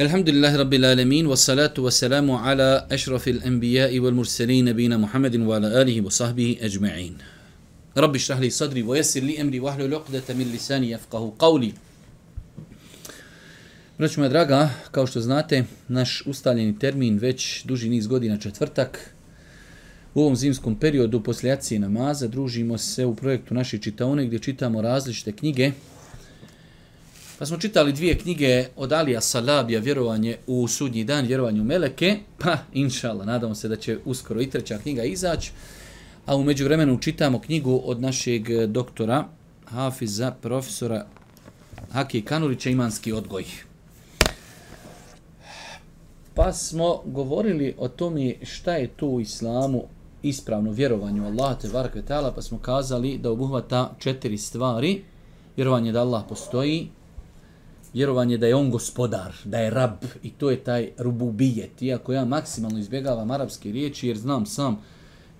الحمد لله رب العالمين والصلاة والسلام على أشرف الأنبياء والمرسلين نبينا محمد وعلى آله وصحبه أجمعين رب اشرح لي sadri, ويسر لي أمري واحلل عقدة من لساني يفقه قولي Braću moja draga, kao što znate, naš ustaljeni termin već duži niz godina četvrtak. U ovom zimskom periodu poslije jacije namaza družimo se u projektu naše čitaone gdje čitamo različite knjige. Pa smo čitali dvije knjige od Alija Salabija, vjerovanje u sudnji dan, vjerovanje u Meleke, pa inšala, nadamo se da će uskoro i treća knjiga izaći. A u međuvremenu čitamo knjigu od našeg eh, doktora, Hafiza, profesora Haki Kanurića, Imanski odgoj. Pa smo govorili o tome šta je to u islamu ispravno vjerovanje u Allah, te varke pa smo kazali da obuhvata četiri stvari. Vjerovanje da Allah postoji, vjerovanje da je on gospodar, da je rab i to je taj rububijet. Iako ja maksimalno izbjegavam arapske riječi jer znam sam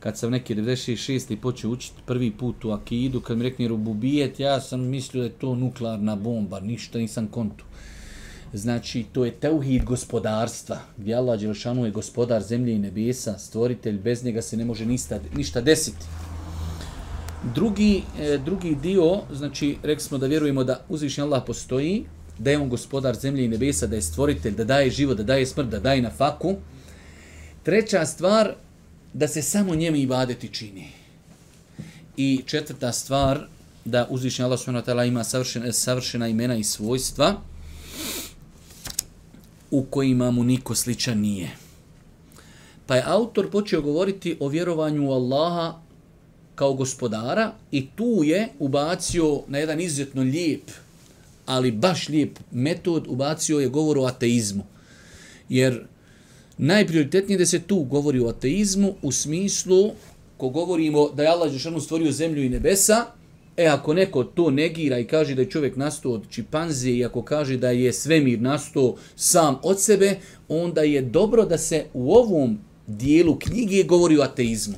kad sam neke 96. počeo učiti prvi put u akidu, kad mi rekne rububijet, ja sam mislio da je to nuklearna bomba, ništa nisam kontu. Znači, to je teuhid gospodarstva, gdje Allah Đelšanu je gospodar zemlje i nebesa, stvoritelj, bez njega se ne može ništa, ništa desiti. Drugi, e, drugi dio, znači, rekli smo da vjerujemo da uzvišnji Allah postoji, da je on gospodar zemlje i nebesa, da je stvoritelj, da daje život, da daje smrt, da daje na faku. Treća stvar, da se samo njemu i vadeti čini. I četvrta stvar, da uzvišnji Allah s.w.t. ima savršena, savršena imena i svojstva u kojima mu niko sličan nije. Pa je autor počeo govoriti o vjerovanju u Allaha kao gospodara i tu je ubacio na jedan izuzetno lijep ali baš lijep metod ubacio je govor o ateizmu. Jer najprioritetnije da se tu govori o ateizmu u smislu ko govorimo da je Allah Žešanu stvorio zemlju i nebesa, e ako neko to negira i kaže da je čovjek nastao od čipanze i ako kaže da je svemir nastao sam od sebe, onda je dobro da se u ovom dijelu knjige govori o ateizmu.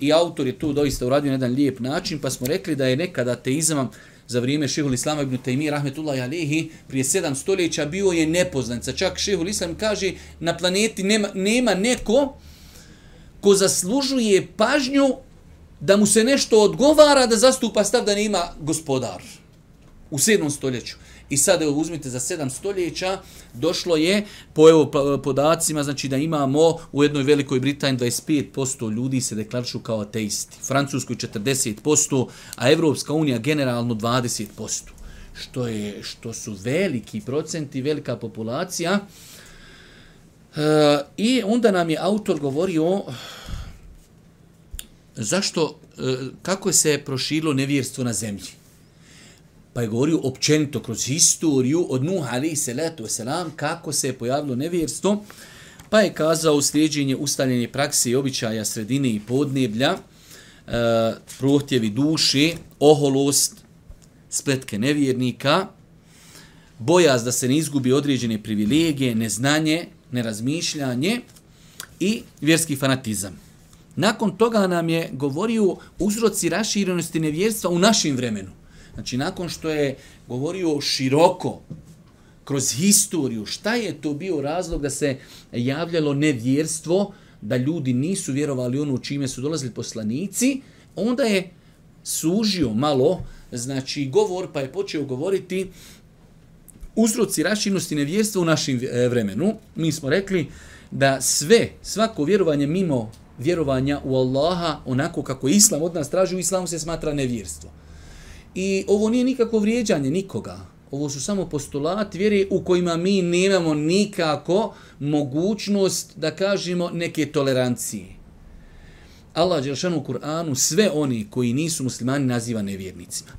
I autor je tu doista uradio na jedan lijep način, pa smo rekli da je nekada ateizam za vrijeme šehul Islama ibn Taymi rahmetullahi alihi prije sedam stoljeća bio je nepoznanca. Čak šehul Islam kaže na planeti nema, nema neko ko zaslužuje pažnju da mu se nešto odgovara da zastupa stav da nema gospodar. U sedmom stoljeću. I sad evo uzmite za sedam stoljeća došlo je po evo podacima znači da imamo u jednoj velikoj Britaniji 25% ljudi se deklarišu kao ateisti. Francuskoj 40%, a Evropska unija generalno 20%. Što je što su veliki procenti, velika populacija. E, I onda nam je autor govorio zašto e, kako se proširilo nevjerstvo na zemlji pa je govorio općenito kroz historiju od Nuh alaih salatu wasalam kako se je pojavilo nevjerstvo, pa je kazao sljeđenje ustaljenje prakse i običaja sredine i podneblja, e, prohtjevi duše, oholost, spletke nevjernika, bojaz da se ne izgubi određene privilegije, neznanje, nerazmišljanje i vjerski fanatizam. Nakon toga nam je govorio uzroci raširenosti nevjerstva u našim vremenu. Znači, nakon što je govorio široko, kroz historiju, šta je to bio razlog da se javljalo nevjerstvo, da ljudi nisu vjerovali ono u čime su dolazili poslanici, onda je sužio malo, znači, govor, pa je počeo govoriti uzroci raširnosti nevjerstva u našem e, vremenu. Mi smo rekli da sve, svako vjerovanje mimo vjerovanja u Allaha, onako kako Islam od nas traži, u Islamu se smatra nevjerstvo. I ovo nije nikako vrijeđanje nikoga. Ovo su samo postulati vjere u kojima mi nemamo nikako mogućnost da kažemo neke tolerancije. Allah Đelšanu u Kur'anu sve oni koji nisu muslimani naziva nevjernicima.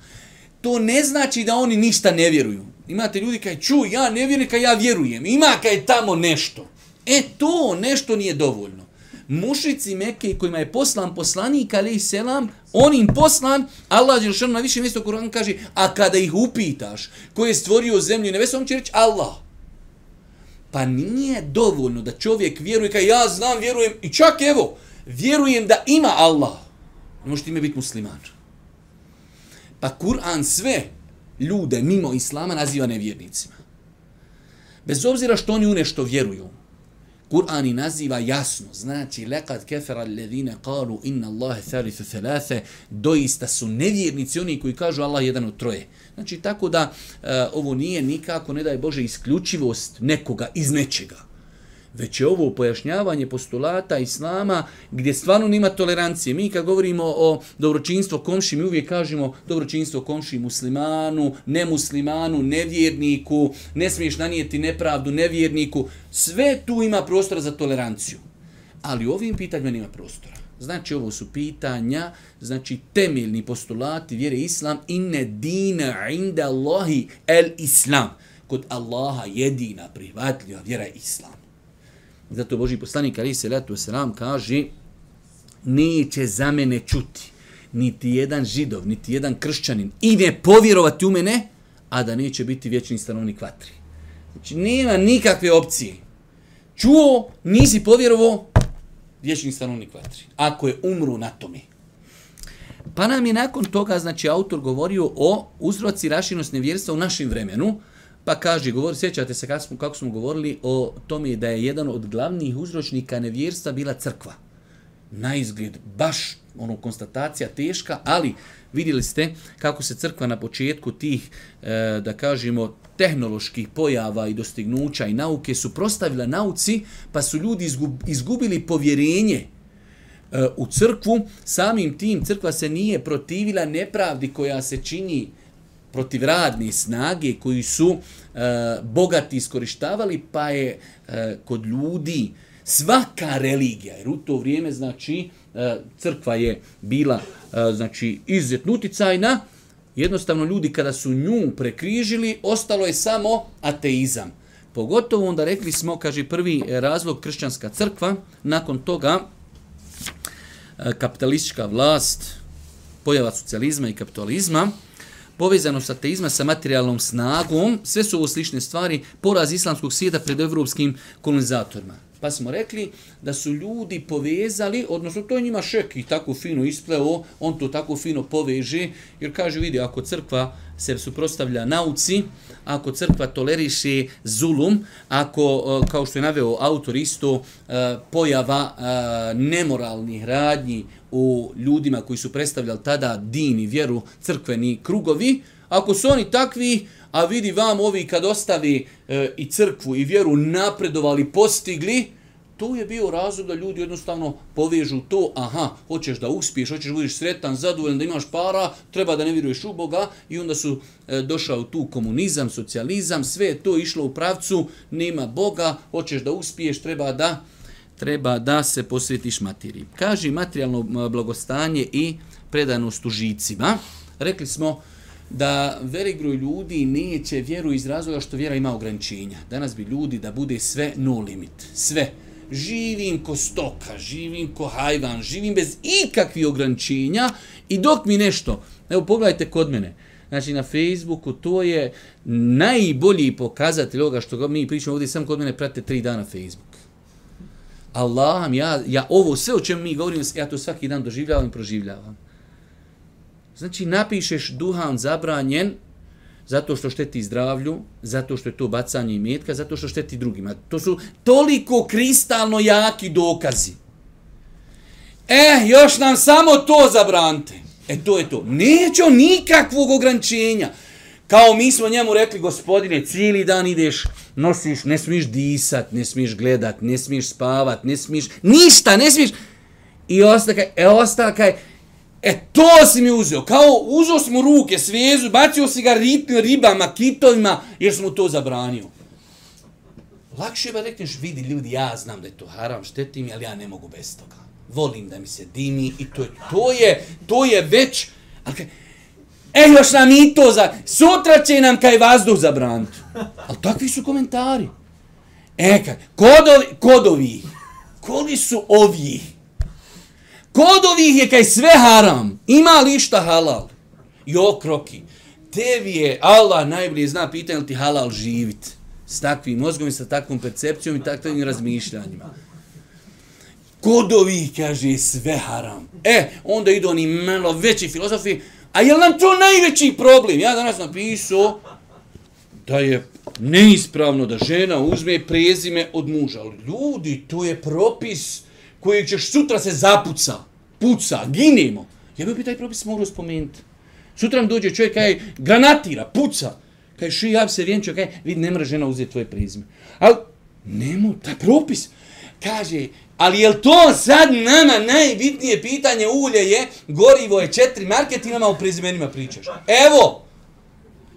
To ne znači da oni ništa ne vjeruju. Imate ljudi kaj ču, ja ne vjerujem, kaj ja vjerujem. Ima kaj tamo nešto. E to nešto nije dovoljno mušici Mekke kojima je poslan poslanik alaih selam, on im poslan, Allah je na više mjesto Kur'an kaže, a kada ih upitaš ko je stvorio zemlju i nebesu, on će reći Allah. Pa nije dovoljno da čovjek vjeruje, kao ja znam, vjerujem, i čak evo, vjerujem da ima Allah. Ne možeš ime biti musliman. Pa Kur'an sve ljude mimo Islama naziva nevjernicima. Bez obzira što oni u nešto vjeruju, Kur'an naziva jasno, znači lekad kefera alledhine kalu inna Allahe thalithu thalathe, doista su nevjernici oni koji kažu Allah jedan od troje. Znači tako da e, ovo nije nikako, ne daj Bože, isključivost nekoga iz nečega već je ovo pojašnjavanje postulata islama gdje stvarno nima tolerancije. Mi kad govorimo o dobročinstvu komši, mi uvijek kažemo dobročinstvo komši muslimanu, nemuslimanu, nevjerniku, ne smiješ nanijeti nepravdu nevjerniku. Sve tu ima prostora za toleranciju. Ali u ovim pitanjima nima prostora. Znači ovo su pitanja, znači temeljni postulati vjere islam inne dina inda Allahi el islam. Kod Allaha jedina prihvatljiva vjera je islam. Zato Boži poslanik Ali se letu selam kaže neće za mene čuti niti jedan židov, niti jedan kršćanin i ne povjerovati u mene, a da neće biti vječni stanovnik vatri. Znači, nema nikakve opcije. Čuo, nisi povjerovao, vječni stanovnik vatri. Ako je umru na tome. Pa nam je nakon toga, znači, autor govorio o uzroci rašinost nevjerstva u našem vremenu, Pa kaže, govori, sjećate se kako smo, kako smo govorili o tome da je jedan od glavnih uzročnika nevjerstva bila crkva. Na izgled, baš ono, konstatacija teška, ali vidjeli ste kako se crkva na početku tih, e, da kažemo, tehnoloških pojava i dostignuća i nauke su prostavila nauci, pa su ljudi izgubili povjerenje e, u crkvu. Samim tim crkva se nije protivila nepravdi koja se čini protiv radne snage koji su e, bogati iskorištavali, pa je e, kod ljudi svaka religija, jer u to vrijeme znači e, crkva je bila e, znači izuzetno uticajna, jednostavno ljudi kada su nju prekrižili, ostalo je samo ateizam. Pogotovo onda rekli smo, kaže prvi razlog kršćanska crkva, nakon toga e, kapitalistička vlast, pojava socijalizma i kapitalizma, povezanost ateizma sa materijalnom snagom, sve su ovo slične stvari, poraz islamskog svijeta pred evropskim kolonizatorima. Pa smo rekli da su ljudi povezali, odnosno to je njima šek i tako fino ispleo, on to tako fino poveže, jer kaže, vidi, ako crkva se suprostavlja nauci, ako crkva toleriše zulum, ako, e, kao što je naveo autor isto, e, pojava e, nemoralnih radnji o ljudima koji su predstavljali tada din i vjeru crkveni krugovi, ako su oni takvi, a vidi vam ovi kad ostavi e, i crkvu i vjeru napredovali, postigli, to je bio razlog da ljudi jednostavno povežu to, aha, hoćeš da uspiješ, hoćeš da budiš sretan, zadovoljan, da imaš para, treba da ne vjeruješ u Boga i onda su e, došao tu komunizam, socijalizam, sve je to išlo u pravcu, nema Boga, hoćeš da uspiješ, treba da treba da se posvetiš materiji. Kaži materijalno blagostanje i predanost u žicima. Rekli smo da velik broj ljudi neće vjeru iz razloga što vjera ima ograničenja. Danas bi ljudi da bude sve no limit. Sve. Živim ko stoka, živim ko hajvan, živim bez ikakvih ograničenja i dok mi nešto, evo pogledajte kod mene, Znači na Facebooku to je najbolji pokazatelj ovoga što mi pričamo ovdje, sam kod mene prate tri dana Facebook. Allah, ja, ja ovo sve o čemu mi govorimo, ja to svaki dan doživljavam i proživljavam. Znači, napišeš duhan zabranjen zato što šteti zdravlju, zato što je to bacanje imetka, zato što šteti drugima. To su toliko kristalno jaki dokazi. E, još nam samo to zabrante. E, to je to. Neće nikakvog ograničenja. Kao mi smo njemu rekli, gospodine, cijeli dan ideš, nosiš, ne smiješ disat, ne smiješ gledat, ne smiješ spavat, ne smiješ, ništa, ne smiješ. I ostaka, e, ostaka, e, to si mi uzeo. Kao uzeo smo ruke, svezu, bacio si ga ritmi, ribama, kitovima, jer smo to zabranio. Lakše ba rekneš, vidi ljudi, ja znam da je to haram, štetim, ali ja ne mogu bez toga. Volim da mi se dimi i to je, to je, to je već, ali kaj, E, još nam i to za... Sutra će nam kaj vazduh zabraniti. Ali takvi su komentari. E, kaj, kodovi, kodovi, koli su ovi? Kod ovih je kaj sve haram, ima li šta halal? Jo, kroki, tebi je Allah najbolje zna pitanje li ti halal živit s takvim mozgom i sa takvom percepcijom i takvim razmišljanjima. Kod ovih, kaže, sve haram. E, onda idu oni malo veći filozofi, a je nam to najveći problem? Ja danas napisao da je neispravno da žena uzme prezime od muža. Ali ljudi, to je propis koji ćeš sutra se zapuca, puca, ginemo. Ja bih taj propis morao spomenuti. Sutra nam dođe čovjek kaj granatira, puca. Kaj ši, ja se vjenčio, kaj vidi, ne mora žena uzeti tvoje prezime. Ali, nemo, taj propis. Kaže, ali je to sad nama najbitnije pitanje ulje je, gorivo je četiri marke, ti nama o prezimenima pričaš. Evo,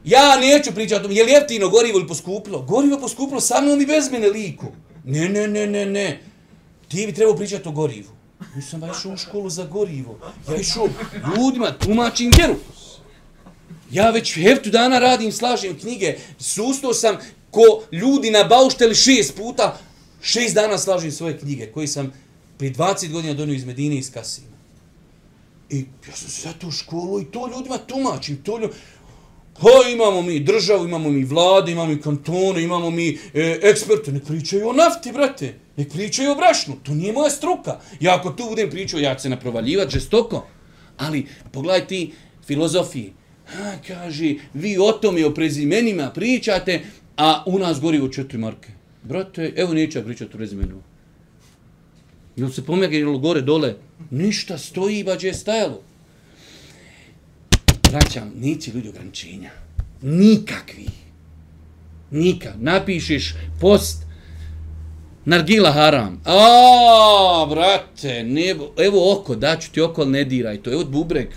ja neću pričati o tom, je li jeftino gorivo ili poskupilo? Gorivo poskupilo sa mnom i bez mene liku. Ne, ne, ne, ne, ne. Ti bi trebao pričati o gorivu. Nisam baš u školu za gorivo. Ja išao ljudima, tumačim vjeru. Ja već heftu dana radim, slažem knjige, sustao sam ko ljudi na baušteli šest puta, šest dana slažem svoje knjige, koji sam pri 20 godina donio iz Medine iz Kasima. I ja sam se zato u školu i to ljudima tumačim, to ljudima, Ha, imamo mi državu, imamo mi vlade, imamo mi kantone, imamo mi e, eksperte. Ne pričaju o nafti, brate. Ne pričaju o brašnu. To nije moja struka. Ja ako tu budem pričao, ja ću se naprovaljivati žestoko. Ali, pogledaj ti filozofiji. Ha, kaže, vi o tome, o prezimenima pričate, a u nas gori u četiri marke. Brate, evo neću ja pričati o prezimenu. Jel se pomjeri ili gore, dole? Ništa stoji, bađe je stajalo. Vraćam, neće ljudi ograničenja. Nikakvi. Nika. Napišeš post Nargila haram. A, brate, ne, evo oko, daću ti oko, ali ne diraj to. Evo bubreg.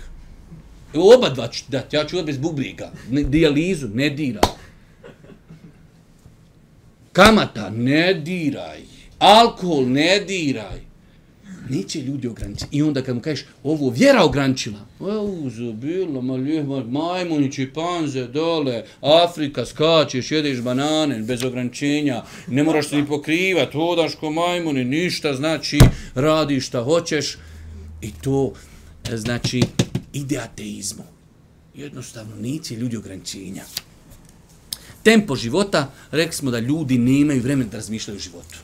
Evo oba dva ću dati, ja ću od bez bubrega. Ne, dijalizu, ne diraj. Kamata, ne diraj. Alkohol, ne diraj. Neće ljudi ograničiti. I onda kad mu kažeš, ovo vjera ograničila. E, Uzu, bilo, majmunići panze majmuni, dole, Afrika, skačeš, jedeš banane, bez ograničenja, ne moraš se ni pokrivat, hodaš ko majmuni, ništa, znači, radiš šta hoćeš. I to, e, znači, ide ateizmu. Jednostavno, neće ljudi ograničenja. Tempo života, rekli smo da ljudi nemaju vremena da razmišljaju o životu.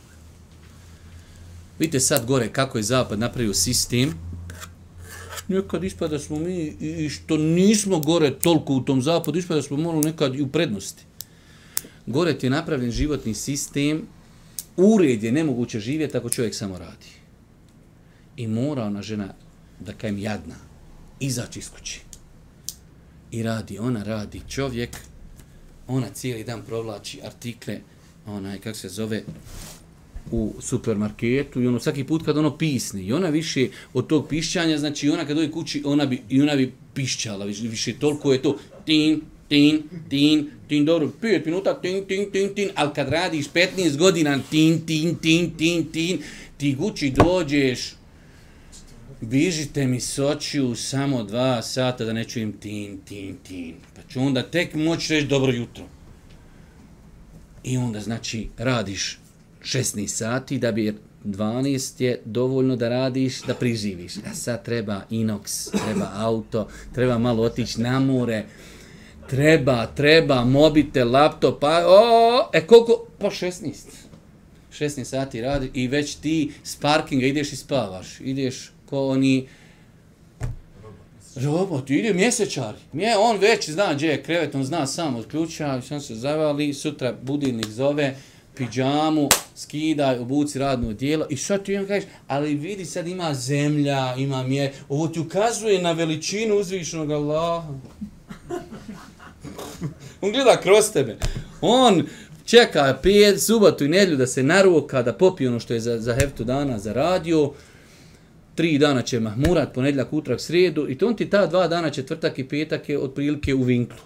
Vidite sad gore kako je Zapad napravio sistem. Nekad ispada smo mi, i što nismo gore toliko u tom Zapadu, ispada smo malo nekad i u prednosti. Gore ti je napravljen životni sistem, ured je nemoguće živjeti ako čovjek samo radi. I mora ona žena, da kajem jadna, izaći iz kući. I radi, ona radi čovjek, ona cijeli dan provlači artikle, onaj, kako se zove, u supermarketu i ono svaki put kad ono pisne i ona više od tog pišćanja, znači ona kad dođe kući, ona bi, i ona bi pišćala, više, više toliko je to tin, tin, tin, tin, dobro, 5 minuta, tin, tin, tin, tin, ali kad radiš 15 godina, tin, tin, tin, tin, tin, ti kući dođeš, bižite mi s očiju samo dva sata da ne čujem tin, tin, tin, pa ću onda tek moći reći dobro jutro. I onda, znači, radiš 16 sati da bi 12 je dovoljno da radiš, da priživiš. A sad treba inox, treba auto, treba malo otići na more, treba, treba, mobite, laptop, pa, o, e koliko? Pa 16. 16 sati radi i već ti s parkinga ideš i spavaš. Ideš ko oni... Robot, ide mjesečar. Mje, on već zna gdje je krevet, on zna sam od ključa, sam se zavali, sutra budilnik zove, pidžamu, skidaj, obuci radno dijelo i što ti im kažeš, ali vidi sad ima zemlja, ima mje, ovo ti ukazuje na veličinu uzvišenog Allaha. On gleda kroz tebe. On čeka pet, subotu i nedlju da se naruka, da popije ono što je za, za heftu dana za radio, tri dana će mahmurat, ponedljak, utrak, srijedu, i to on ti ta dva dana, četvrtak i petak je otprilike u vinklu.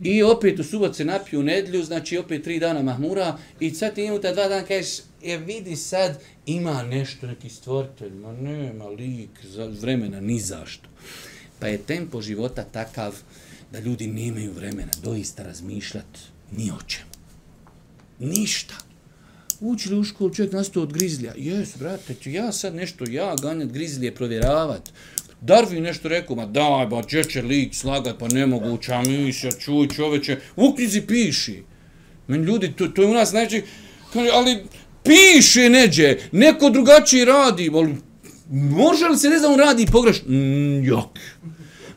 I opet u subot se napiju nedlju, znači opet tri dana mahmura i sad ti imamo ta dva dana kažeš, je vidi sad ima nešto, neki stvoritelj, ma nema lik za vremena, ni zašto. Pa je tempo života takav da ljudi nemaju vremena doista razmišljati ni o čemu. Ništa. Učili u školu, čovjek nastao od grizlija. Jes, brate, ću ja sad nešto, ja ganjat grizlije, provjeravat. Darwin nešto rekao, ma daj, ba, će lik slagat, pa nemoguća misija, čuj čoveče, u knjizi piši. Men ljudi, to, to je u nas znači, kaže, ali piše neđe, neko drugačiji radi, ali može li se ne znam, on radi pogrešno? Mm, jok.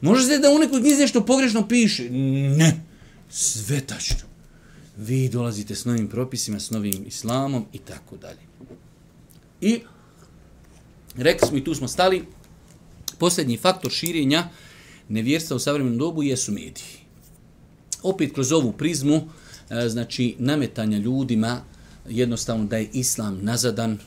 Može se da u nekoj knjizi nešto pogrešno piše? Ne. Sve tačno. Vi dolazite s novim propisima, s novim islamom i tako dalje. I rekli smo i tu smo stali, posljednji faktor širenja nevjerstva u savremenom dobu jesu mediji. Opet kroz ovu prizmu, e, znači nametanja ljudima jednostavno da je islam nazadan,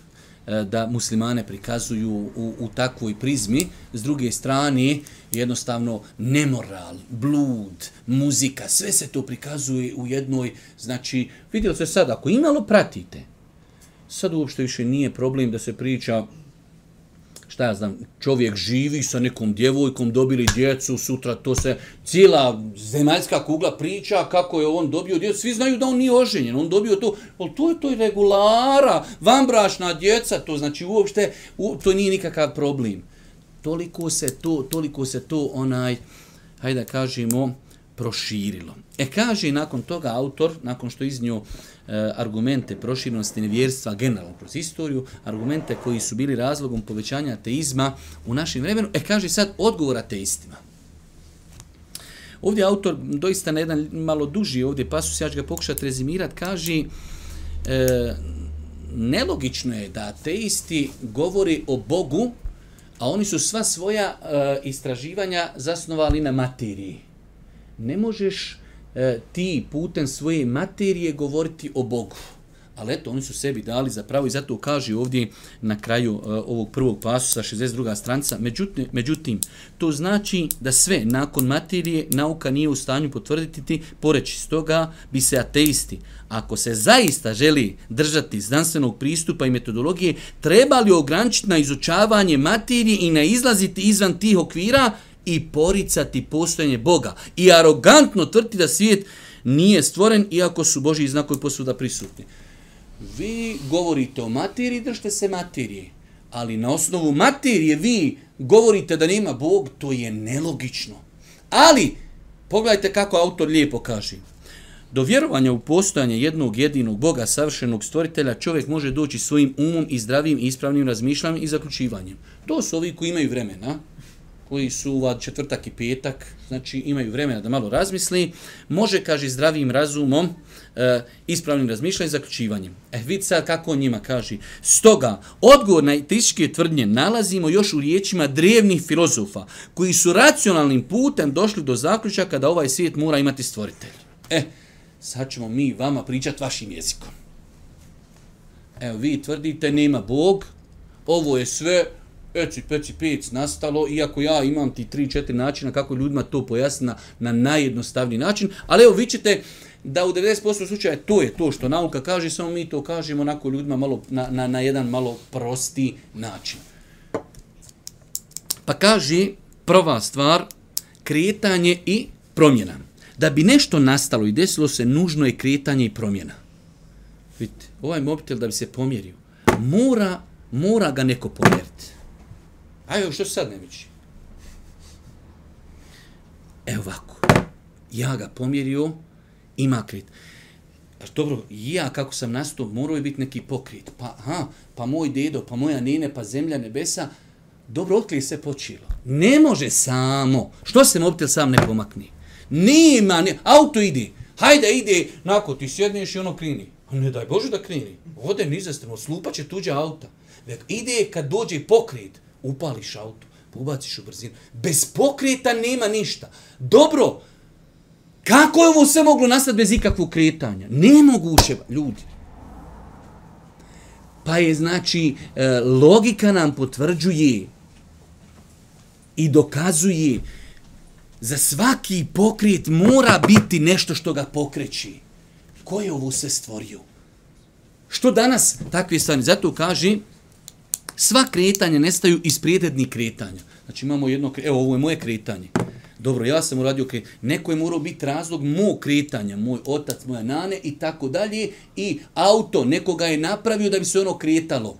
e, da muslimane prikazuju u, u takvoj prizmi, s druge strane jednostavno nemoral, blud, muzika, sve se to prikazuje u jednoj, znači vidjeli ste sad, ako imalo pratite, sad uopšte više nije problem da se priča šta ja znam, čovjek živi sa nekom djevojkom, dobili djecu, sutra to se, cijela zemaljska kugla priča kako je on dobio djecu, svi znaju da on nije oženjen, on dobio to, ali to je to i regulara, vanbrašna djeca, to znači uopšte, u, to nije nikakav problem. Toliko se to, toliko se to onaj, hajde da kažemo, proširilo. E kaže nakon toga autor, nakon što iznio e, argumente proširenosti nevjerstva generalno kroz istoriju, argumente koji su bili razlogom povećanja ateizma u našem vremenu, e kaže sad odgovor ateistima. Ovdje autor doista na jedan malo duži ovdje pasus, ja ću ga pokušati rezimirati, kaže e, nelogično je da ateisti govori o Bogu, a oni su sva svoja e, istraživanja zasnovali na materiji. Ne možeš e, ti putem svoje materije govoriti o Bogu. Ali eto, oni su sebi dali za pravo i zato kaže ovdje na kraju uh, ovog prvog pasusa, 62. stranca. Međutim, međutim, to znači da sve nakon materije nauka nije u stanju potvrditi poreći stoga bi se ateisti, ako se zaista želi držati znanstvenog pristupa i metodologije, trebali ograničiti na izučavanje materije i na izlaziti izvan tih okvira i poricati postojanje Boga i arogantno tvrti da svijet nije stvoren iako su Boži znakovi posuda prisutni. Vi govorite o materiji, držite se materije. Ali na osnovu materije vi govorite da nema Bog, to je nelogično. Ali, pogledajte kako autor lijepo kaže. Do vjerovanja u postojanje jednog jedinog Boga, savršenog stvoritelja, čovjek može doći svojim umom i zdravim i ispravnim razmišljanjem i zaključivanjem. To su ovi koji imaju vremena, koji su uvad četvrtak i petak, znači imaju vremena da malo razmisli, može, kaže, zdravim razumom, e, ispravnim razmišljanjem i zaključivanjem. E, vidi sad kako on njima kaže. Stoga, odgovor na etičke tvrdnje nalazimo još u riječima drevnih filozofa, koji su racionalnim putem došli do zaključaka da ovaj svijet mora imati stvoritelj. E, sad ćemo mi vama pričati vašim jezikom. Evo, vi tvrdite, nema Bog, ovo je sve, eci, peci, pec nastalo, iako ja imam ti tri, četiri načina kako ljudima to pojasniti na, na najjednostavniji način, ali evo vi ćete da u 90% slučaja to je to što nauka kaže, samo mi to kažemo onako ljudima malo, na, na, na jedan malo prosti način. Pa kaže prva stvar, kretanje i promjena. Da bi nešto nastalo i desilo se, nužno je kretanje i promjena. Vidite, ovaj mobitel da bi se pomjerio, mora, mora ga neko pomjeriti. Ajde, što sad ne miči? Evo ovako. Ja ga pomjerio, ima krit. Pa dobro, ja kako sam nastao, morao je biti neki pokrit. Pa, aha, pa moj dedo, pa moja nene, pa zemlja, nebesa. Dobro, otkli se počilo. Ne može samo. Što se mobitel sam ne pomakni? Nima, ne, auto ide. Hajde, ide, nako ti sjedneš i ono krini. Ne daj Bože da krini. Ode nizastrano, slupaće tuđa auta. Ide kad dođe pokrit upališ auto, pa ubaciš u brzinu. Bez pokreta nema ništa. Dobro, kako je ovo sve moglo nastati bez ikakvog kretanja? Nemoguće, ljudi. Pa je, znači, e, logika nam potvrđuje i dokazuje za svaki pokret mora biti nešto što ga pokreći. Ko je ovo sve stvorio? Što danas takve stvari? Zato kaže, sva kretanja nestaju iz prijedednih kretanja. Znači imamo jedno, evo ovo je moje kretanje. Dobro, ja sam uradio okay, Neko je morao biti razlog mog kretanja, moj otac, moja nane i tako dalje. I auto, nekoga je napravio da bi se ono kretalo.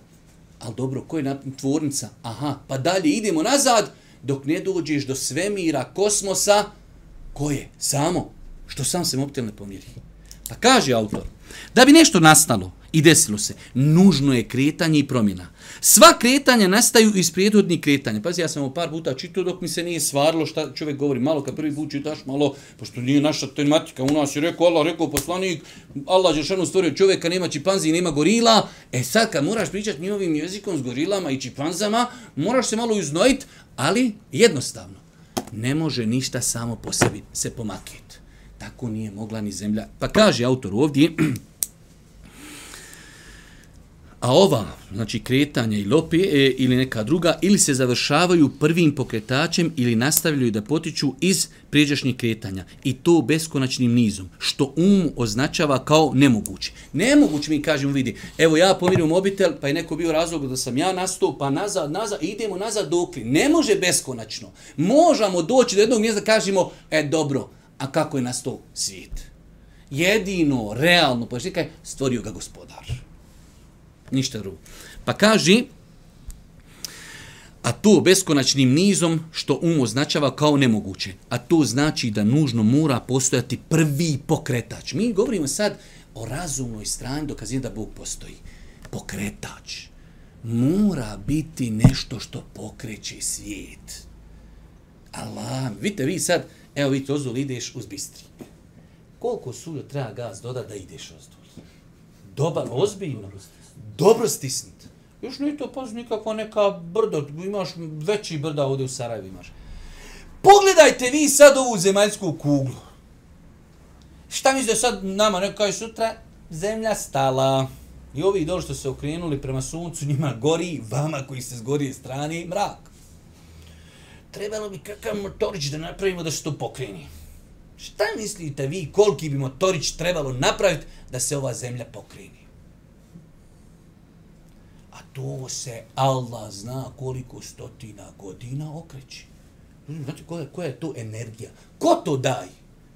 Ali dobro, ko je? Tvornica. Aha, pa dalje idemo nazad dok ne dođeš do svemira, kosmosa. Ko je? Samo. Što sam se mobitel ne pomiri. Pa kaže autor, da bi nešto nastalo i desilo se, nužno je kretanje i promjena. Sva kretanja nastaju iz prijedhodnih kretanja. Pazi, ja sam ovo par puta čitao dok mi se nije svarilo šta čovjek govori. Malo kad prvi put čitaš, malo, pošto nije naša tematika, u nas je rekao Allah, rekao poslanik, Allah Žešanu stvorio čovjeka, nema čipanzi i nema gorila. E sad kad moraš pričati njihovim jezikom s gorilama i čipanzama, moraš se malo uznojiti, ali jednostavno. Ne može ništa samo po sebi se pomakiti. Tako nije mogla ni zemlja. Pa kaže autor ovdje, A ova, znači kretanja i lope e, ili neka druga, ili se završavaju prvim pokretačem ili nastavljaju da potiču iz prijeđašnjih kretanja. I to beskonačnim nizom, što um označava kao nemoguće. Nemoguće mi kažemo, vidi, evo ja pomirim mobitel, pa je neko bio razlog da sam ja nastao, pa nazad, nazad, idemo nazad dokli. Ne može beskonačno. Možemo doći do jednog mjesta da kažemo, e dobro, a kako je nastao svijet? Jedino, realno, pa je stvorio ga gospodar ništa drugo. Pa kaže, a to beskonačnim nizom što um označava kao nemoguće. A to znači da nužno mora postojati prvi pokretač. Mi govorimo sad o razumnoj strani dokazuje da Bog postoji. Pokretač. Mora biti nešto što pokreće svijet. Allah, vidite vi sad, evo vidite, ozul ideš uz bistri. Koliko suljo treba gaz doda da ideš ozdol? Dobar, ozbiljno dobro stisnut. Još nije to pas nikako neka brdo, imaš veći brda ovdje u Sarajevu imaš. Pogledajte vi sad ovu zemaljsku kuglu. Šta mislite sad nama, neko sutra, zemlja stala. I ovi dole što se okrenuli prema suncu, njima gori, vama koji se gorije strane, mrak. Trebalo bi kakav motorić da napravimo da se to pokreni. Šta mislite vi, koliki bi motorić trebalo napraviti da se ova zemlja pokreni? to se Allah zna koliko stotina godina okreći. Znate koja, koja je to energija? Ko to daje?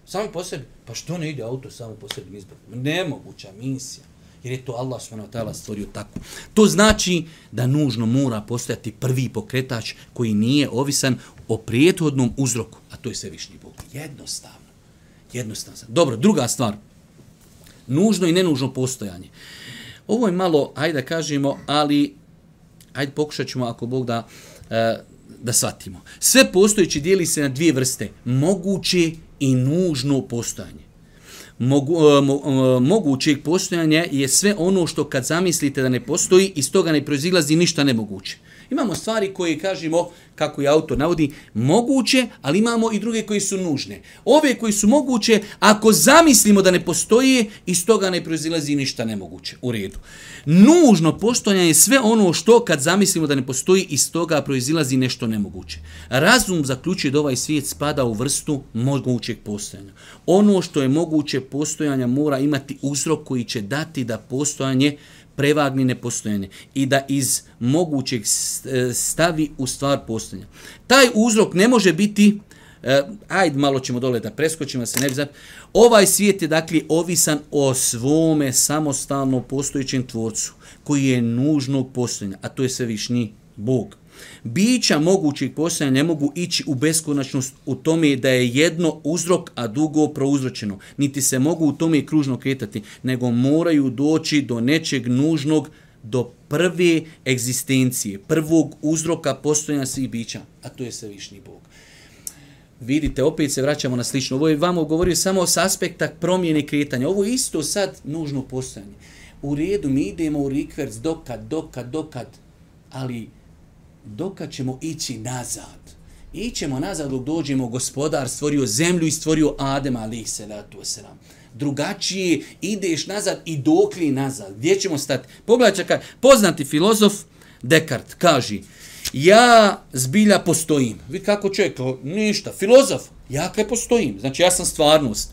Samo po sebi. Pa što ne ide auto samo po sebi izbog? Nemoguća misija. Jer je to Allah s.w.t. stvorio tako. To znači da nužno mora postojati prvi pokretač koji nije ovisan o prijethodnom uzroku. A to je Svevišnji Bog. Jednostavno. Jednostavno. Dobro, druga stvar. Nužno i nenužno postojanje. Ovo je malo, ajde da kažemo, ali ajde pokušat ćemo ako Bog da, e, da shvatimo. Sve postojeći dijeli se na dvije vrste. Moguće i nužno postojanje. Mogu, e, mo, e, mogućeg postojanja je sve ono što kad zamislite da ne postoji, iz toga ne proizilazi ništa nemoguće. Imamo stvari koje kažemo, kako je autor navodi, moguće, ali imamo i druge koji su nužne. Ove koji su moguće, ako zamislimo da ne postoje, iz toga ne proizilazi ništa nemoguće. U redu. Nužno postojanje je sve ono što kad zamislimo da ne postoji, iz toga proizilazi nešto nemoguće. Razum zaključuje da ovaj svijet spada u vrstu mogućeg postojanja. Ono što je moguće postojanja mora imati uzrok koji će dati da postojanje prevagni nepostojene i da iz mogućeg e, stavi u stvar postojanja. Taj uzrok ne može biti, uh, ajde malo ćemo dole da preskočimo, se ne bi zap... Ovaj svijet je dakle ovisan o svome samostalno postojećem tvorcu koji je nužnog postojanja, a to je svevišnji Bog. Bića mogućih postojanja ne mogu ići u beskonačnost u tome da je jedno uzrok, a dugo prouzročeno. Niti se mogu u tome kružno kretati, nego moraju doći do nečeg nužnog, do prve egzistencije, prvog uzroka postojanja svih bića, a to je svevišnji Bog. Vidite, opet se vraćamo na slično. Ovo je vamo govorio samo s aspekta promjene kretanja. Ovo je isto sad nužno postojanje. U redu, mi idemo u rikverc dokad, dokad, dokad, ali dokad ćemo ići nazad. Ićemo nazad dok dođemo gospodar stvorio zemlju i stvorio Adem alih salatu wasalam. Drugačije ideš nazad i dokli nazad. Gdje ćemo stati? Pogledaj čekaj, poznati filozof Descartes kaže ja zbilja postojim. Vi kako čovjek, ništa, filozof, ja kaj postojim. Znači ja sam stvarnost.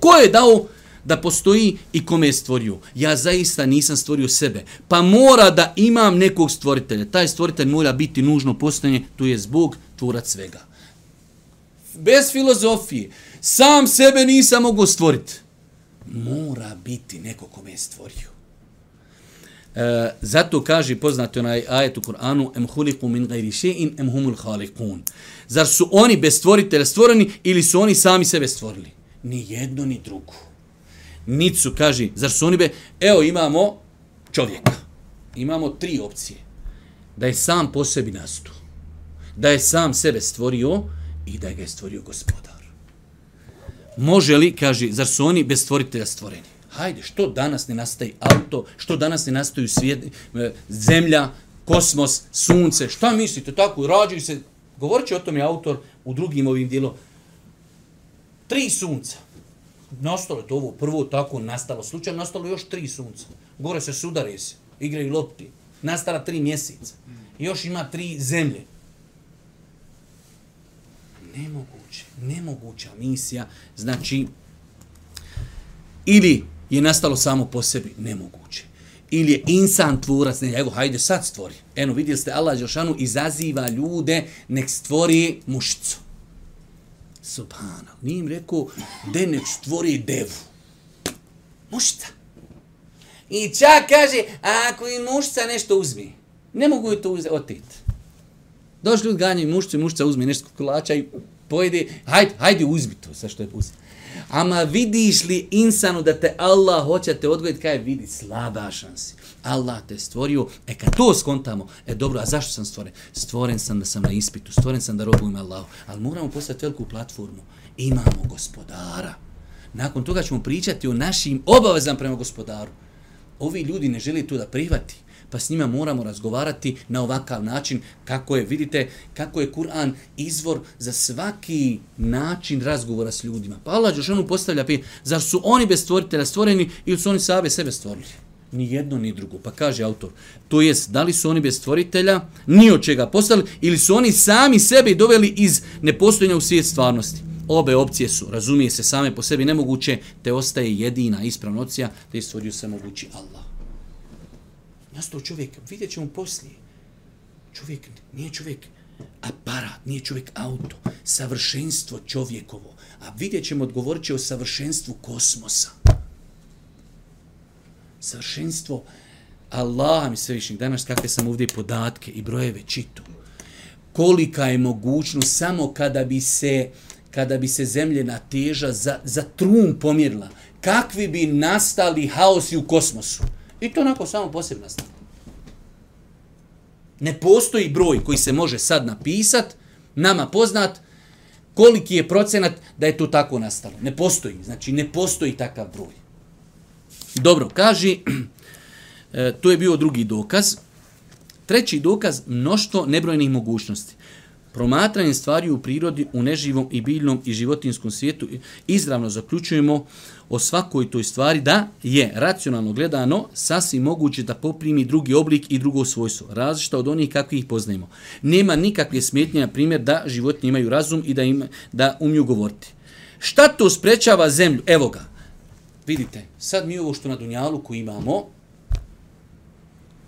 Ko je dao da postoji i kome je stvorio. Ja zaista nisam stvorio sebe. Pa mora da imam nekog stvoritelja. Taj stvoritelj mora biti nužno postojanje, tu je zbog tvorac svega. bez filozofije. Sam sebe nisam mogu stvoriti. Mora biti neko kome je stvorio. E, zato kaže poznati onaj ajet u Kur'anu em huliku min gajri še'in em humul halikun. Zar su oni bez stvoritelja stvoreni ili su oni sami sebe stvorili? Ni jedno ni drugo. Nicu kaže, zar su oni be... Evo imamo čovjeka. Imamo tri opcije. Da je sam po sebi nastu. Da je sam sebe stvorio i da je ga je stvorio gospodar. Može li, kaže, zar su oni bez stvoritelja stvoreni? Hajde, što danas ne nastaje auto, što danas ne nastaju svijet, e, zemlja, kosmos, sunce, šta mislite, tako, rađaju se, govorit će o tom je autor u drugim ovim dijelom, tri sunca, nastalo je to ovo prvo tako nastalo, slučajno nastalo još tri sunca, gore se sudare se, igraju lopti, nastala tri mjeseca, još ima tri zemlje, nemoguće, nemoguća misija, znači, ili je nastalo samo po sebi nemoguće. Ili je insan tvorac, ne, evo, hajde sad stvori. Eno, vidjeli ste, Allah Đelšanu izaziva ljude, nek stvori mušicu. Subhana, nije im rekao, de nek stvori devu. Mušta. I čak kaže, ako im mušca nešto uzmi, ne mogu je to otiti. Došli ljudi ganjaju mušcu i mušca uzmi nešto kolača i pojede, hajde, hajde uzmi to, sa što je uzmi. Ama vidiš li insanu da te Allah hoće te odgojiti, kaj vidi, slabašan si. Allah te stvorio, e kad to skontamo, e dobro, a zašto sam stvoren? Stvoren sam da sam na ispitu, stvoren sam da robujem Allahu, ali moramo postaviti veliku platformu. Imamo gospodara. Nakon toga ćemo pričati o našim obavezama prema gospodaru. Ovi ljudi ne žele to da prihvati pa s njima moramo razgovarati na ovakav način kako je, vidite, kako je Kur'an izvor za svaki način razgovora s ljudima. Pa Allah Đošanu postavlja pitanje, zar su oni bez stvoritelja stvoreni ili su oni sabe sebe stvorili? Ni jedno, ni drugo. Pa kaže autor, to jest, da li su oni bez stvoritelja, ni od čega postali, ili su oni sami sebe doveli iz nepostojanja u svijet stvarnosti. Obe opcije su, razumije se same po sebi nemoguće, te ostaje jedina ispravna opcija, da je stvorio se mogući Allah nastao čovjek, vidjet ćemo poslije. Čovjek nije čovjek aparat, nije čovjek auto, savršenstvo čovjekovo. A vidjet ćemo, odgovorit će o savršenstvu kosmosa. Savršenstvo Allah mi sve višnjih. Danas kakve sam ovdje podatke i brojeve čitu. Kolika je mogućnost samo kada bi se kada bi se zemljena teža za, za trun pomjerila, kakvi bi nastali haosi u kosmosu. I to onako samo posebno nastalo. Ne postoji broj koji se može sad napisat, nama poznat, koliki je procenat da je to tako nastalo. Ne postoji, znači ne postoji takav broj. Dobro, kaži, e, to je bio drugi dokaz. Treći dokaz, mnoštvo nebrojnih mogućnosti. Promatranje stvari u prirodi, u neživom i biljnom i životinskom svijetu izravno zaključujemo o svakoj toj stvari da je racionalno gledano sasvim moguće da poprimi drugi oblik i drugo svojstvo, različita od onih kakvih ih poznajemo. Nema nikakve smetnje, na primjer, da životinje imaju razum i da, im, da umiju govoriti. Šta to sprečava zemlju? Evo ga. Vidite, sad mi ovo što na Dunjalu koji imamo,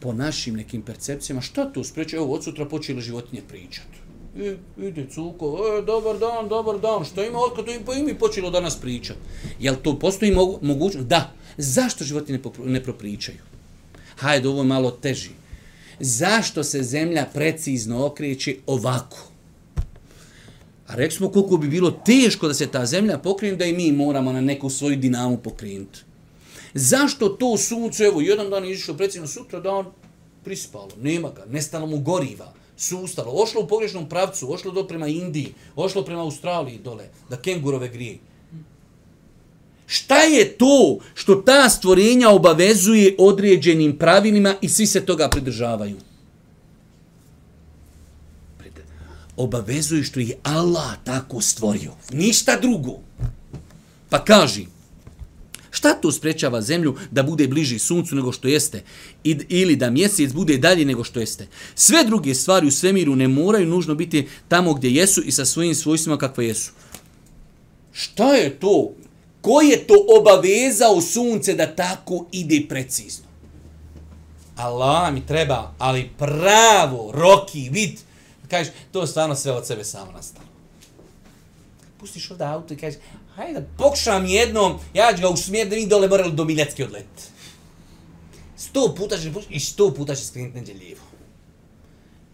po našim nekim percepcijama, šta to spreče? Evo, od sutra počeli životinje pričati. I, ide cuko, e, dobar dan, dobar dan, što ima, otkad im po imi počelo danas pričati. Jel to postoji mogu, mogućnost? Da. Zašto životinje ne, ne propričaju? Hajde, ovo je malo teži. Zašto se zemlja precizno okreće ovako? A rekli smo koliko bi bilo teško da se ta zemlja pokrene, da i mi moramo na neku svoju dinamu pokrenuti. Zašto to sunce, evo, jedan dan je izišao precizno, sutra dan prispalo, nema ga, nestalo mu goriva sustalo, ošlo u pogrešnom pravcu, ošlo do prema Indiji, ošlo prema Australiji dole, da kengurove grije. Šta je to što ta stvorenja obavezuje određenim pravilima i svi se toga pridržavaju? Obavezuju što ih Allah tako stvorio. Ništa drugo. Pa kaži, Šta to sprečava zemlju da bude bliži suncu nego što jeste? I, ili da mjesec bude dalje nego što jeste? Sve druge stvari u svemiru ne moraju nužno biti tamo gdje jesu i sa svojim svojstvima kakve jesu. Šta je to? Ko je to obavezao sunce da tako ide precizno? Allah mi treba, ali pravo, roki, vid. Kažeš, to stvarno sve od sebe samo nastalo. pustiš ovdje auto i kažeš, hajde da pokušam jednom, ja ću ga usmjeriti da mi dole morali do Miljacki odlet. Sto puta ćeš pustiti i sto puta ćeš skrenuti neđe lijevo.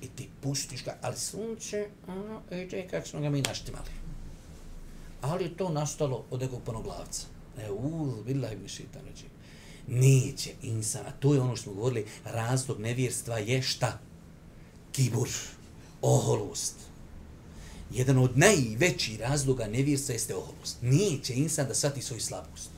I ti pustiš ga, ali sunce, ono, a, ide kako smo ga mi naštimali. Ali je to nastalo od nekog ponoglavca. E, uz, billahi mi šitan ređi. Neće insan, a to je ono što smo govorili, razlog nevjerstva je šta? Kibur, oholost. Jedan od najvećih razloga nevjerstva jeste oholost. Neće insan da sati svoju slabost.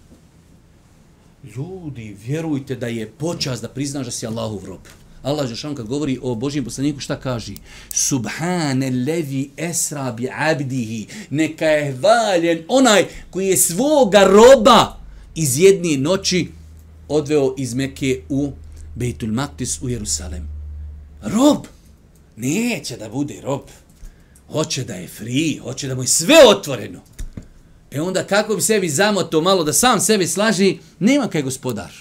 Ljudi, vjerujte da je počast da priznaš da si Allahov rob. Allah Žešan kad govori o Božijem poslaniku šta kaže? Subhane levi esra bi abdihi. Neka je hvaljen onaj koji je svoga roba iz jedne noći odveo iz Mekke u Bejtul Maktis u Jerusalem. Rob! Neće da bude rob. Hoće da je free, hoće da mu je sve otvoreno. E onda kako bi sebi zamoto malo da sam sebi slaži, nema kaj gospodar.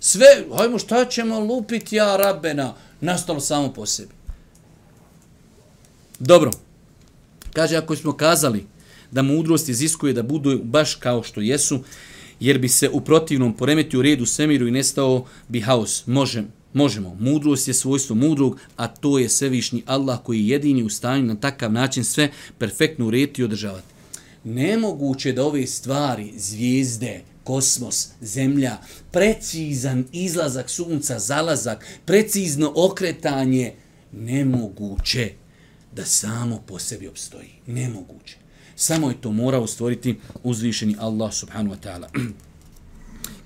Sve, hajmo šta ćemo lupiti ja rabena, nastalo samo po sebi. Dobro. Kaže, ako smo kazali da mudrost iziskuje da budu baš kao što jesu, jer bi se u protivnom poremetio red u svemiru i nestao bi haos. Možem, možemo. Mudrost je svojstvo mudrog, a to je svevišnji Allah koji je jedini u stanju na takav način sve perfektno urediti i održavati. Nemoguće da ove stvari, zvijezde, kosmos, zemlja, precizan izlazak sunca, zalazak, precizno okretanje, nemoguće da samo po sebi obstoji. Nemoguće. Samo je to morao stvoriti uzvišeni Allah subhanu wa ta'ala.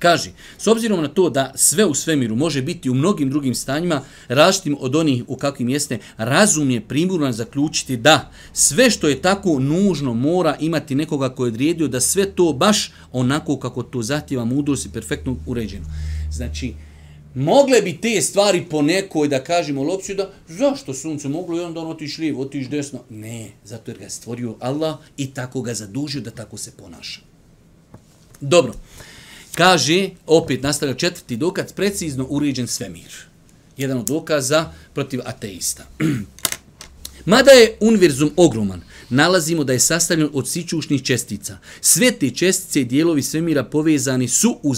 Kaže, s obzirom na to da sve u svemiru može biti u mnogim drugim stanjima, različitim od onih u kakvim jeste, razum je primurno zaključiti da sve što je tako nužno mora imati nekoga koji je odrijedio da sve to baš onako kako to zahtjeva mudrost i perfektno uređeno. Znači, mogle bi te stvari po nekoj da kažemo lopciju da zašto sunce moglo i onda on otiš lijevo, otiš desno. Ne, zato jer ga je stvorio Allah i tako ga zadužio da tako se ponaša. Dobro. Kaže, opet nastavlja četvrti dokaz, precizno uređen svemir. Jedan od dokaza protiv ateista. Mada je univerzum ogroman, nalazimo da je sastavljen od sićušnih čestica. Sve te čestice i dijelovi svemira povezani su u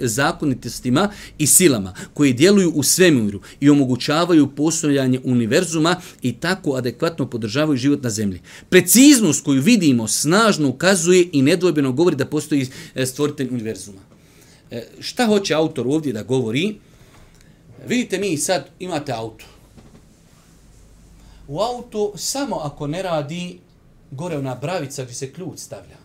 zakonitostima i silama koje djeluju u svemiru i omogućavaju postojanje univerzuma i tako adekvatno podržavaju život na zemlji. Preciznost koju vidimo snažno ukazuje i nedvojbeno govori da postoji e, stvoritelj univerzuma. E, šta hoće autor ovdje da govori? Vidite mi sad imate auto u auto samo ako ne radi gore ona bravica gdje se ključ stavlja.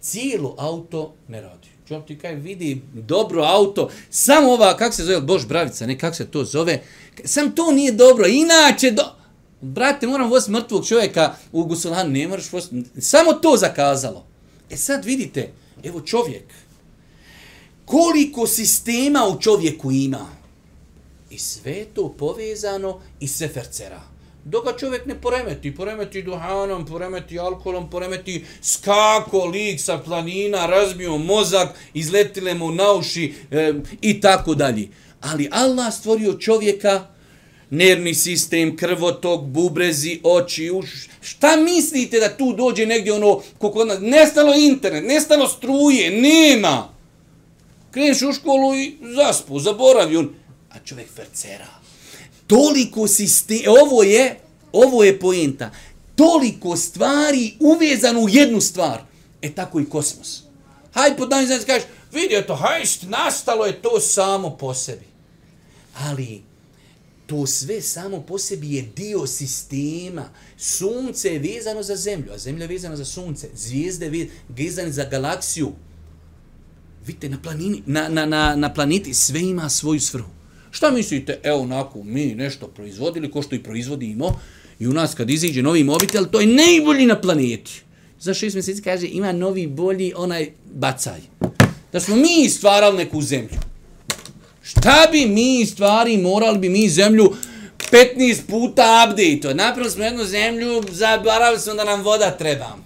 Cijelo auto ne radi. Čovjek ti kaj vidi dobro auto, samo ova, kak se zove, bož bravica, ne, kak se to zove, sam to nije dobro, inače, do... brate, moram voziti mrtvog čovjeka u Gusolanu, ne moraš voziti, samo to zakazalo. E sad vidite, evo čovjek, koliko sistema u čovjeku ima, i sve to povezano i sve fercera dok ga čovjek ne poremeti, poremeti duhanom, poremeti alkoholom, poremeti skako lik sa planina, razbio mozak, izletile mu na uši e, i tako dalje. Ali Allah stvorio čovjeka, nervni sistem, krvotok, bubrezi, oči, uš. Šta mislite da tu dođe negdje ono, kako nas, nestalo internet, nestalo struje, nema. Kreneš u školu i zaspu, zaboravi on. A čovjek fercera toliko sistem, ovo je, ovo je poenta, toliko stvari uvezano u jednu stvar. E tako i kosmos. Hajde pod dan znači kažeš, vidi to, hajst, nastalo je to samo po sebi. Ali to sve samo po sebi je dio sistema. Sunce je vezano za zemlju, a zemlja je vezana za sunce. Zvijezde je vezane za galaksiju. Vidite, na, planini, na, na, na, na planeti sve ima svoju svrhu. Šta mislite, evo onako, mi nešto proizvodili, ko što i proizvodimo, i u nas kad iziđe novi mobitel, to je najbolji na planeti. Za šest mjeseci kaže, ima novi bolji onaj bacaj. Da smo mi stvarali neku zemlju. Šta bi mi stvari, morali bi mi zemlju 15 puta update. Napravili smo jednu zemlju, zaboravili smo da nam voda treba.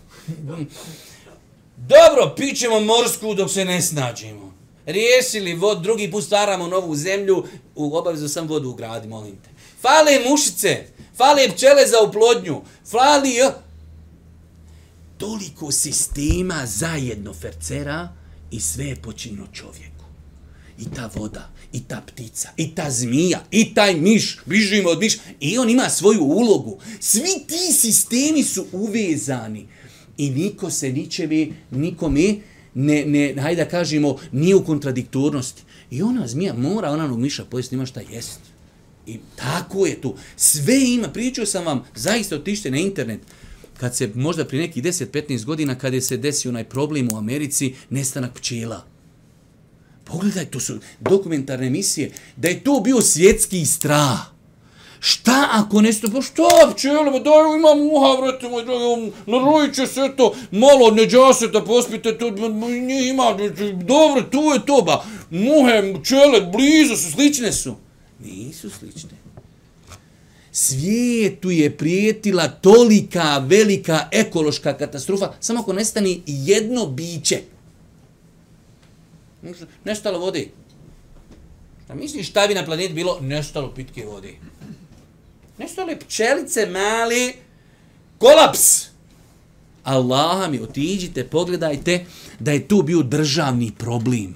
Dobro, pićemo morsku dok se ne snađemo. Riješili vod, drugi put stvaramo novu zemlju, u obavezu sam vodu u gradi, molim te. Fale mušice, fale pčele za uplodnju, fali... toliko sistema zajedno fercera i sve je počinjeno čovjeku. I ta voda, i ta ptica, i ta zmija, i taj miš, bližimo od miš, i on ima svoju ulogu. Svi ti sistemi su uvezani i niko se ničeve, nikome, ne, ne, hajde da kažemo, nije u kontradiktornosti. I ona zmija mora onanog miša pojesti, ima šta jest. I tako je tu. Sve ima. Pričao sam vam, zaista otište na internet, kad se možda pri nekih 10-15 godina, kada se desio onaj problem u Americi, nestanak pčela. Pogledaj, to su dokumentarne emisije, da je to bio svjetski strah. Šta ako nešto, pa šta pčele, ba daj, imam uha, vrati moj dragi, um, narojit će se to, malo ne džase da pospite, to, nije ima, dobro, tu je to, ba, muhe, pčele, blizu su, slične su. Nisu slične. Svijetu je prijetila tolika velika ekološka katastrofa, samo ako nestani jedno biće. Nestalo vode. Šta misliš šta bi na planeti bilo? Nestalo pitke vode. Nestale pčelice mali, kolaps. Allah mi otiđite, pogledajte da je tu bio državni problem.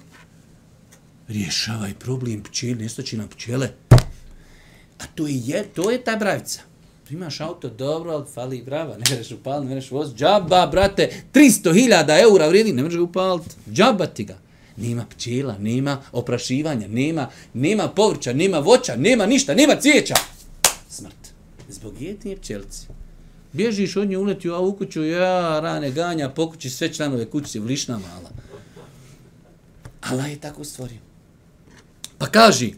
Rješavaj problem pčeli, nestaći na pčele. A to je, to je ta bravica. Imaš auto, dobro, ali fali brava, ne mereš upaliti, ne mereš voz. Džaba, brate, 300.000 eura vrijedi, ne mereš upaliti. Džaba ti ga. Nema pčela, nema oprašivanja, nema, nema povrća, nema voća, nema ništa, nema cvijeća. Zbog jedne pčelice. Bježiš od nje, uleti u kuću, ja, rane, ganja, pokući sve članove kući, vlišna mala. Allah je tako stvorio. Pa kaži,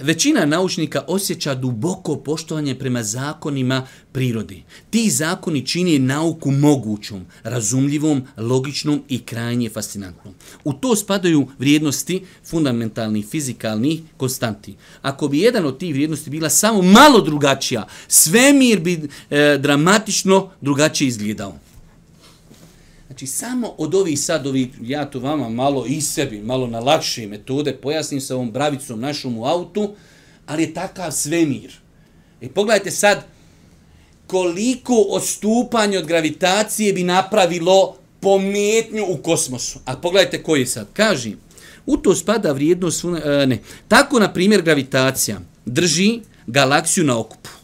Većina naučnika osjeća duboko poštovanje prema zakonima prirodi. Ti zakoni čini nauku mogućom, razumljivom, logičnom i krajnje fascinantnom. U to spadaju vrijednosti fundamentalnih, fizikalnih, konstanti. Ako bi jedan od tih vrijednosti bila samo malo drugačija, svemir bi e, dramatično drugačije izgledao. Znači, samo od ovih sad, ovih, ja to vama malo i sebi, malo na lakše metode, pojasnim sa ovom bravicom našom u autu, ali je takav svemir. I pogledajte sad, koliko odstupanje od gravitacije bi napravilo pometnju u kosmosu. A pogledajte koji je sad. Kaži, u to spada vrijednost, e, ne, tako, na primjer, gravitacija drži galaksiju na okupu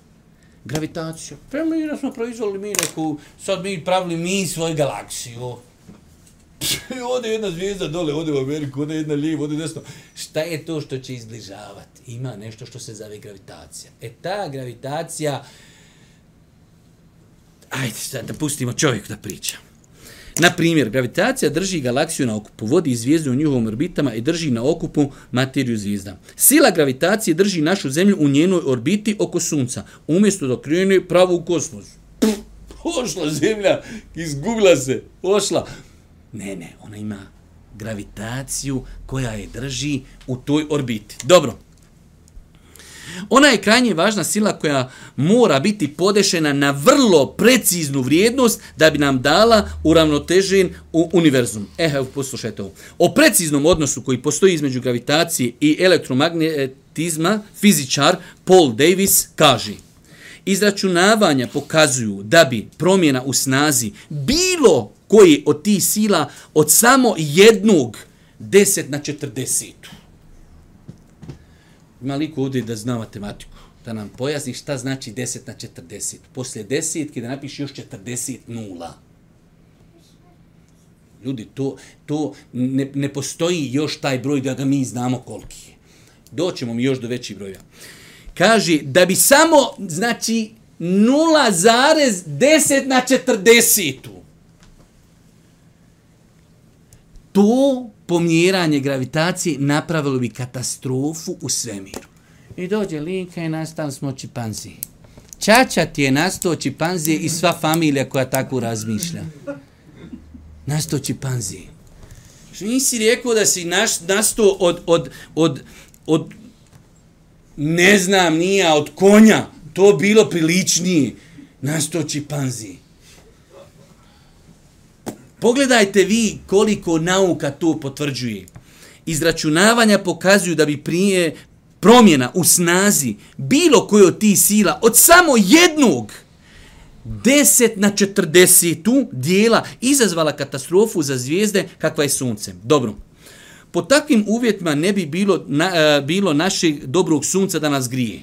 gravitaciju. Pa mi da smo proizvali mi neku, sad mi pravili mi svoju galaksiju. ode jedna zvijezda dole, ode u Ameriku, ode jedna lijevo, ode desno. Šta je to što će izbližavati? Ima nešto što se zove gravitacija. E ta gravitacija, ajde sad da pustimo čovjeku da priča. Na primjer, gravitacija drži galaksiju na okupu, vodi zvijezdu u njihovim orbitama i drži na okupu materiju zvijezda. Sila gravitacije drži našu zemlju u njenoj orbiti oko sunca, umjesto da krene pravo u kosmos. Ošla zemlja, izgubila se, ošla. Ne, ne, ona ima gravitaciju koja je drži u toj orbiti. Dobro, Ona je krajnje važna sila koja mora biti podešena na vrlo preciznu vrijednost da bi nam dala uravnotežen u univerzum. E, evo, poslušajte ovo. O preciznom odnosu koji postoji između gravitacije i elektromagnetizma fizičar Paul Davis kaže Izračunavanja pokazuju da bi promjena u snazi bilo koji od tih sila od samo jednog 10 na 40 ima liko ovdje da zna matematiku, da nam pojasni šta znači 10 na 40. Poslije desetke da napiši još 40 nula. Ljudi, to, to ne, ne postoji još taj broj da ga mi znamo koliki je. Doćemo mi još do većih broja. Kaže, da bi samo, znači, 0,10 na 40. To pomjeranje gravitacije napravilo bi katastrofu u svemiru. I dođe linka i nastali smo čipanzi. Čača ti je nastao čipanzije i sva familija koja tako razmišlja. Nastao čipanzije. Što nisi rekao da si naš, nastao od, od, od, od, ne znam, nije, od konja. To bilo priličnije. Nastao čipanzije. Pogledajte vi koliko nauka to potvrđuje. Izračunavanja pokazuju da bi prije promjena u snazi bilo koje od tih sila od samo jednog 10 na 40 dijela izazvala katastrofu za zvijezde kakva je sunce. Dobro. Po takvim uvjetima ne bi bilo, na, e, bilo našeg dobrog sunca da nas grije.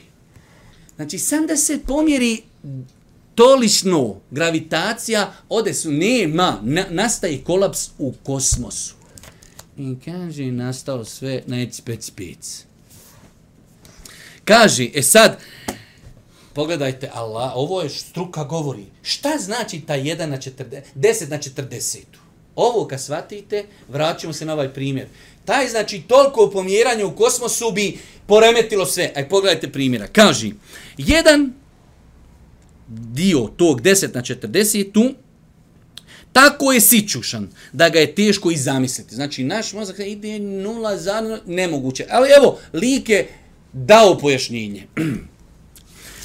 Znači, sam da se pomjeri tolično gravitacija, ode su, nema, na, nastaje kolaps u kosmosu. I kaže, nastao sve na eci pec pec. Kaže, e sad, pogledajte, Allah, ovo je struka govori. Šta znači ta 1 na 40, 10 na 40? Ovo kad shvatite, vraćamo se na ovaj primjer. Taj znači toliko pomjeranje u kosmosu bi poremetilo sve. Aj pogledajte primjera. Kaži, jedan dio tog 10 na 40 tu, tako je sićušan da ga je teško i zamisliti. Znači, naš mozak ide nula za nemoguće. Ali evo, lik je dao pojašnjenje.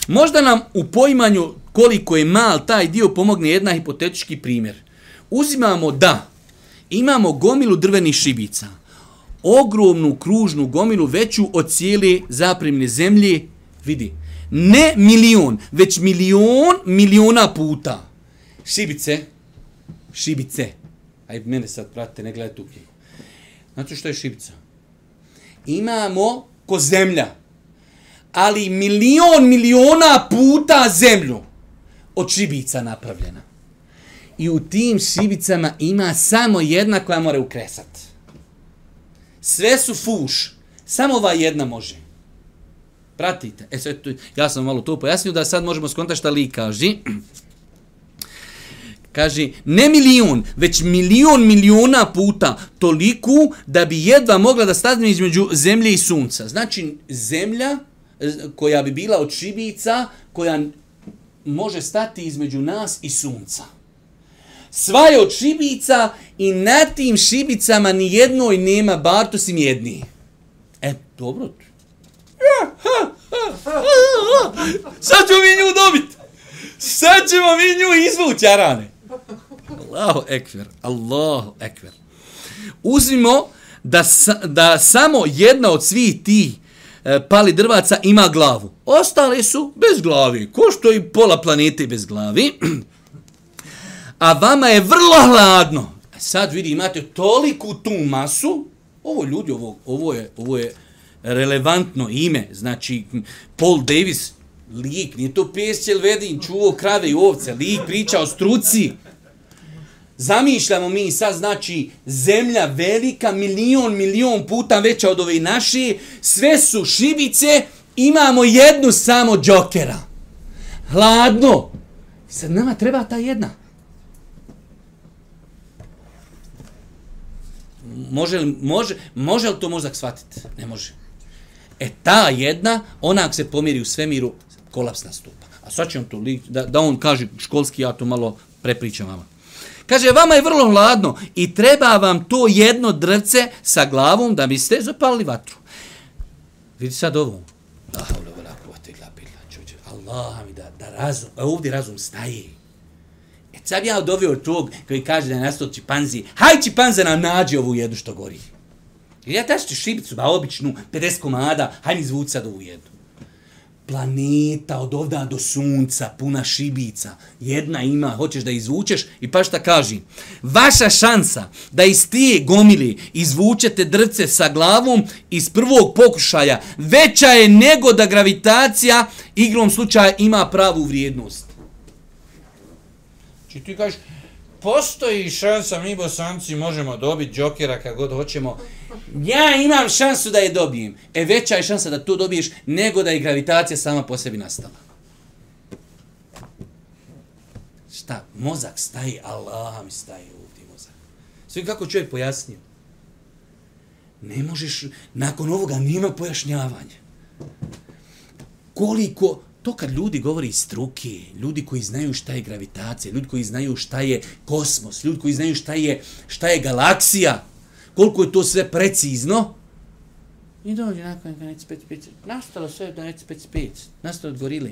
Možda nam u poimanju koliko je mal taj dio pomogne jedna hipotetički primjer. Uzimamo da imamo gomilu drvenih šibica, ogromnu kružnu gomilu veću od cijele zaprimne zemlje, vidi, ne milion, već milion miliona puta. Šibice, šibice, aj mene sad pratite, ne gledajte u knjigu. Znači što je šibica? Imamo ko zemlja, ali milion miliona puta zemlju od šibica napravljena. I u tim šibicama ima samo jedna koja mora ukresat. Sve su fuš. Samo ova jedna može. Pratite. E, sad, tu, ja sam malo to pojasnio da sad možemo skontati šta li kaže. Kaže, ne milion, već milion miliona puta toliku da bi jedva mogla da stane između zemlje i sunca. Znači, zemlja eh, koja bi bila od šibica, koja može stati između nas i sunca. Sva je od šibica i na tim šibicama ni jednoj nema bartu si jedni. E, dobro. Sad ćemo mi nju dobit. Sad ćemo mi nju izvući, Arane. Allahu ekver, Allahu ekver. Uzmimo da, da samo jedna od svih tih E, pali drvaca ima glavu. Ostali su bez glavi, ko što i pola planete bez glavi. A vama je vrlo hladno. E sad vidi, imate toliku tu masu. Ovo ljudi, ovo, ovo, je, ovo je relevantno ime. Znači, Paul Davis, lik, nije to pjesćel vedin, čuo krave i ovce, lik priča o struci. Zamišljamo mi sad, znači, zemlja velika, milion, milion puta veća od ove naše, sve su šibice, imamo jednu samo džokera. Hladno. Sad nama treba ta jedna. Može li, može, može li to mozak shvatiti? Ne može. E ta jedna, ona ako se pomiri u svemiru, kolaps nastupa. A sad će on to, da, da on kaže školski, ja to malo prepričam vama. Kaže, vama je vrlo hladno i treba vam to jedno drvce sa glavom da biste zapalili vatru. Vidi sad ovo. Allah mi da, da razum, a ovdje razum staje. E sad ja odovio tog koji kaže da je nastao čipanzi. Haj čipanze nam nađi ovu jednu što gori. Ja tašću šibicu, ba običnu, 50 komada, hajde izvuci sad ovu jednu. planeta od ovda do sunca, puna šibica, jedna ima, hoćeš da izvučeš i pa šta kaži, vaša šansa da iz tije gomili izvučete drce sa glavom iz prvog pokušaja veća je nego da gravitacija igrom slučaja ima pravu vrijednost. Či ti kažeš, postoji šansa, mi bosanci možemo dobiti džokera kad god hoćemo. Ja imam šansu da je dobijem. E veća je šansa da to dobiješ nego da je gravitacija sama po sebi nastala. Šta? Mozak staje, Allah mi staje ovdje mozak. Sve kako čovjek pojasnio. Ne možeš, nakon ovoga nema pojašnjavanja. Koliko, to kad ljudi govori struke, ljudi koji znaju šta je gravitacija, ljudi koji znaju šta je kosmos, ljudi koji znaju šta je, šta je galaksija, koliko je to sve precizno, i dođe nakon neka neće pet, pet, nastalo sve da neće pet, pet, nastalo od gorile.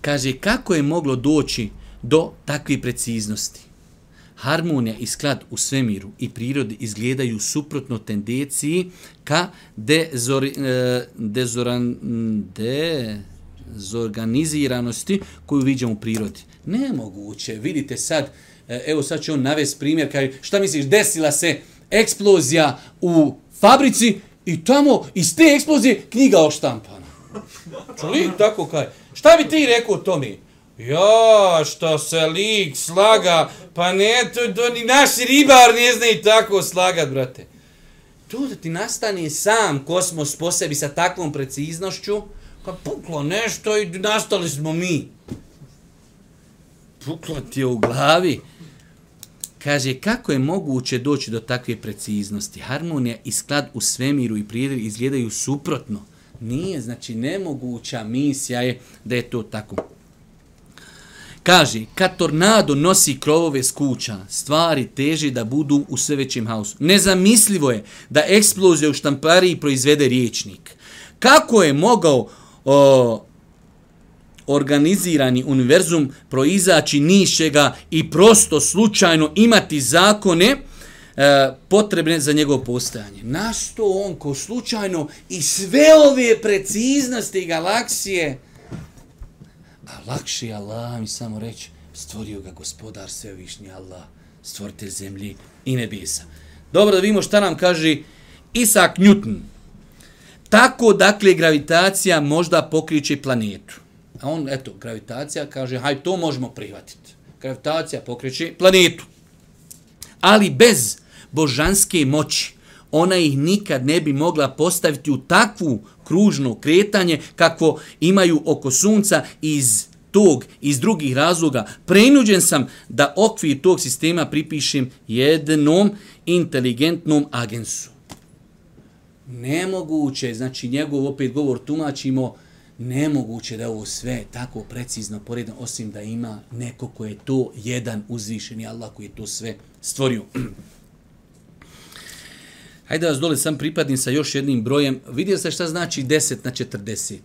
Kaže, kako je moglo doći do takve preciznosti? harmonija i sklad u svemiru i prirodi izgledaju suprotno tendenciji ka dezori, e, dezoran, de, zorganiziranosti koju viđamo u prirodi. Nemoguće. Vidite sad, E, evo sad će on navest primjer, kaj, šta misliš, desila se eksplozija u fabrici i tamo iz te eksplozije knjiga oštampana. Čuli tako kaj? Šta bi ti rekao Tomi? Ja, što se lik slaga, pa ne, to, to ni naši ribar ne zna i tako slagat, brate. To da ti nastane sam kosmos po sebi sa takvom preciznošću, pa puklo nešto i nastali smo mi. Puklo ti je u glavi. Kaže, kako je moguće doći do takve preciznosti? Harmonija i sklad u svemiru i prirodi izgledaju suprotno. Nije, znači, nemoguća misija je da je to tako. Kaže, kad tornado nosi krovove s kuća, stvari teži da budu u sve većem haosu. Nezamislivo je da eksplozija u štampariji proizvede riječnik. Kako je mogao o, organizirani univerzum proizaći nišega i prosto slučajno imati zakone e, potrebne za njegovo postojanje. Našto on ko slučajno i sve ove preciznosti galaksije A lakše je Allah mi samo reći, stvorio ga gospodar svevišnji Allah, stvoritelj zemlji i nebisa. Dobro da vidimo šta nam kaže Isaac Newton. Tako, dakle, gravitacija možda pokriče planetu. A on, eto, gravitacija kaže, haj, to možemo prihvatiti. Gravitacija pokreće planetu. Ali bez božanske moći, ona ih nikad ne bi mogla postaviti u takvu kružno kretanje kako imaju oko sunca iz tog, iz drugih razloga. Prenuđen sam da okvir tog sistema pripišem jednom inteligentnom agensu. Nemoguće, znači njegov opet govor tumačimo, nemoguće da ovo sve tako precizno poredno, osim da ima neko ko je to jedan uzvišeni Allah koji je to sve stvorio. Hajde vas dole sam pripadim sa još jednim brojem. Vidio se šta znači 10 na 40.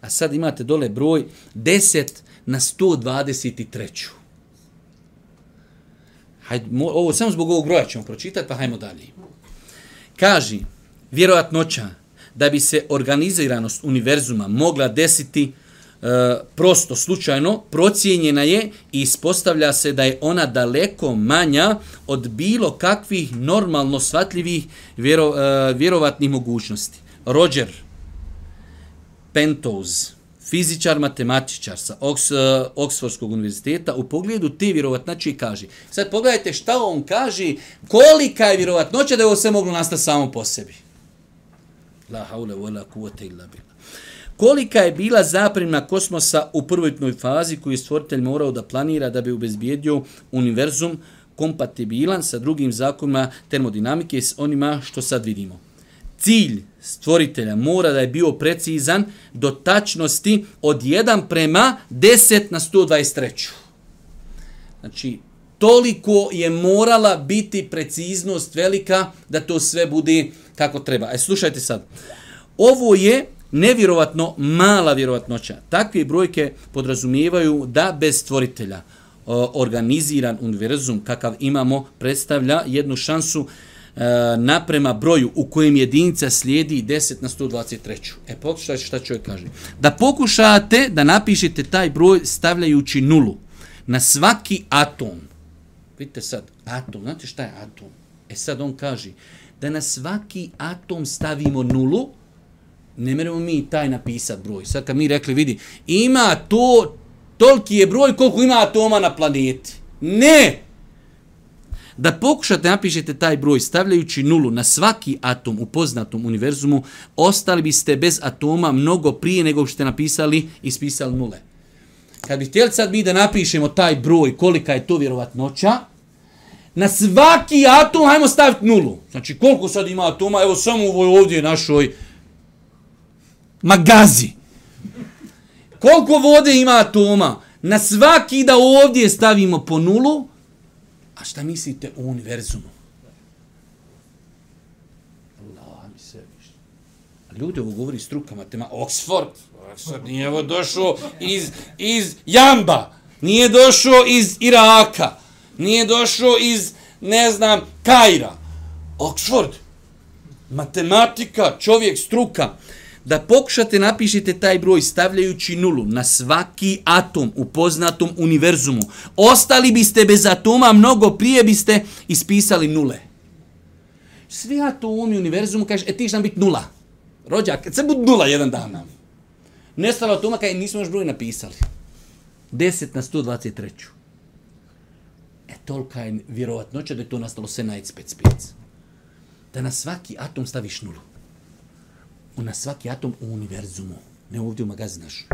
A sad imate dole broj 10 na 123. Hajde, ovo samo zbog ovog broja ćemo pročitati, pa hajmo dalje. Kaži, vjerojatnoća da bi se organiziranost univerzuma mogla desiti E, prosto slučajno procijenjena je i ispostavlja se da je ona daleko manja od bilo kakvih normalno svatljivih vjero, e, vjerovatnih mogućnosti. Roger Pentoz, fizičar, matematičar sa Oks, e, Oksfordskog univerziteta, u pogledu te vjerovatnoće kaže, sad pogledajte šta on kaže, kolika je vjerovatnoća da je ovo sve moglo nastati samo po sebi. La haule wala kuvvete illa billah. Kolika je bila zapremna kosmosa u prvotnoj fazi koju je stvoritelj morao da planira da bi obezbijedio univerzum kompatibilan sa drugim zakonima termodinamike s onima što sad vidimo. Cilj stvoritelja mora da je bio precizan do tačnosti od 1 prema 10 na 123. Znači, toliko je morala biti preciznost velika da to sve bude kako treba. E, slušajte sad. Ovo je nevjerovatno mala vjerovatnoća. Takve brojke podrazumijevaju da bez stvoritelja e, organiziran univerzum kakav imamo predstavlja jednu šansu e, naprema broju u kojem jedinica slijedi 10 na 123. E, pokušajte šta čovjek kaže. Da pokušate da napišete taj broj stavljajući nulu na svaki atom. Vidite sad, atom, znate šta je atom? E sad on kaže da na svaki atom stavimo nulu, ne meremo mi taj napisat broj. Sad kad mi rekli, vidi, ima to, toliki je broj koliko ima atoma na planeti. Ne! Da pokušate napišete taj broj stavljajući nulu na svaki atom u poznatom univerzumu, ostali biste bez atoma mnogo prije nego što ste napisali i spisali nule. Kad bi htjeli sad mi da napišemo taj broj, kolika je to vjerovatnoća, na svaki atom hajmo staviti nulu. Znači koliko sad ima atoma, evo samo u ovoj ovdje našoj magazi. Koliko vode ima atoma? Na svaki da ovdje stavimo po nulu, a šta mislite o univerzumu? Allah mi se Ljudi ovo govori struka, tema Oxford. Oxford nije ovo došao iz, iz Jamba. Nije došao iz Iraka. Nije došao iz, ne znam, Kaira. Oxford. Matematika, čovjek, struka. da pokušate napišite taj broj stavljajući nulu na svaki atom u poznatom univerzumu. Ostali biste bez atoma, mnogo prije biste ispisali nule. Svi atomi u univerzumu kaže, e ti će nam biti nula. Rođak, će se budu nula jedan dan nam. Nestalo atoma i nismo još broj napisali. 10 na 123. E tolika je vjerovatnoća da je to nastalo sve na spec spec. Da na svaki atom staviš nulu. U na svaki atom u univerzumu. Ne ovdje u magazin naš.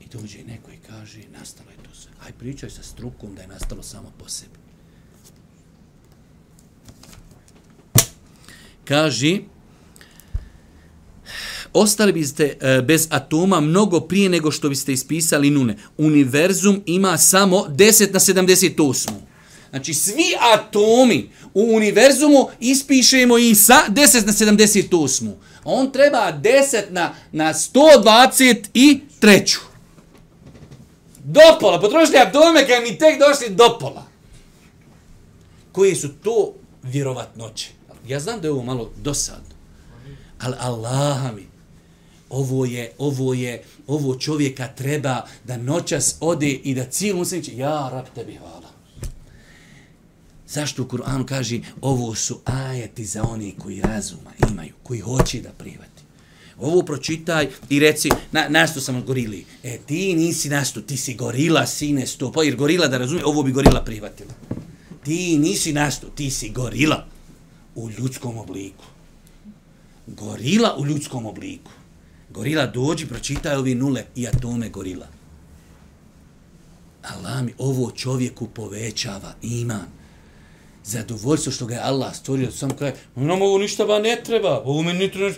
I dođe neko i kaže, nastalo je to sve. Aj pričaj sa strukom da je nastalo samo po sebi. Kaže, ostali biste e, bez atoma mnogo prije nego što biste ispisali nune. Univerzum ima samo 10 na 78. Znači, svi atomi u univerzumu ispišemo i sa 10 na 78. On treba 10 na, na 123. Do pola, potrošite atome kad mi tek došli do pola. Koje su to vjerovatnoće? Ja znam da je ovo malo dosadno, ali Allaha mi, ovo je, ovo je, ovo čovjeka treba da noćas ode i da cijelu muslim ja rab tebi hvala. Zašto u Kur'anu kaže ovo su ajeti za oni koji razuma imaju, koji hoće da privati. Ovo pročitaj i reci, na, nasto sam gorili. E, ti nisi nasto, ti si gorila, sine, sto. Pa jer gorila da razumije, ovo bi gorila prihvatila. Ti nisi nasto, ti si gorila u ljudskom obliku. Gorila u ljudskom obliku. Gorila dođi, pročitaj ovi nule i atome gorila. Allah mi ovo čovjeku povećava iman. Zadovoljstvo što ga je Allah stvorio, sam kaže, nam ovo ništa ba ne treba, ovo mi ni treba.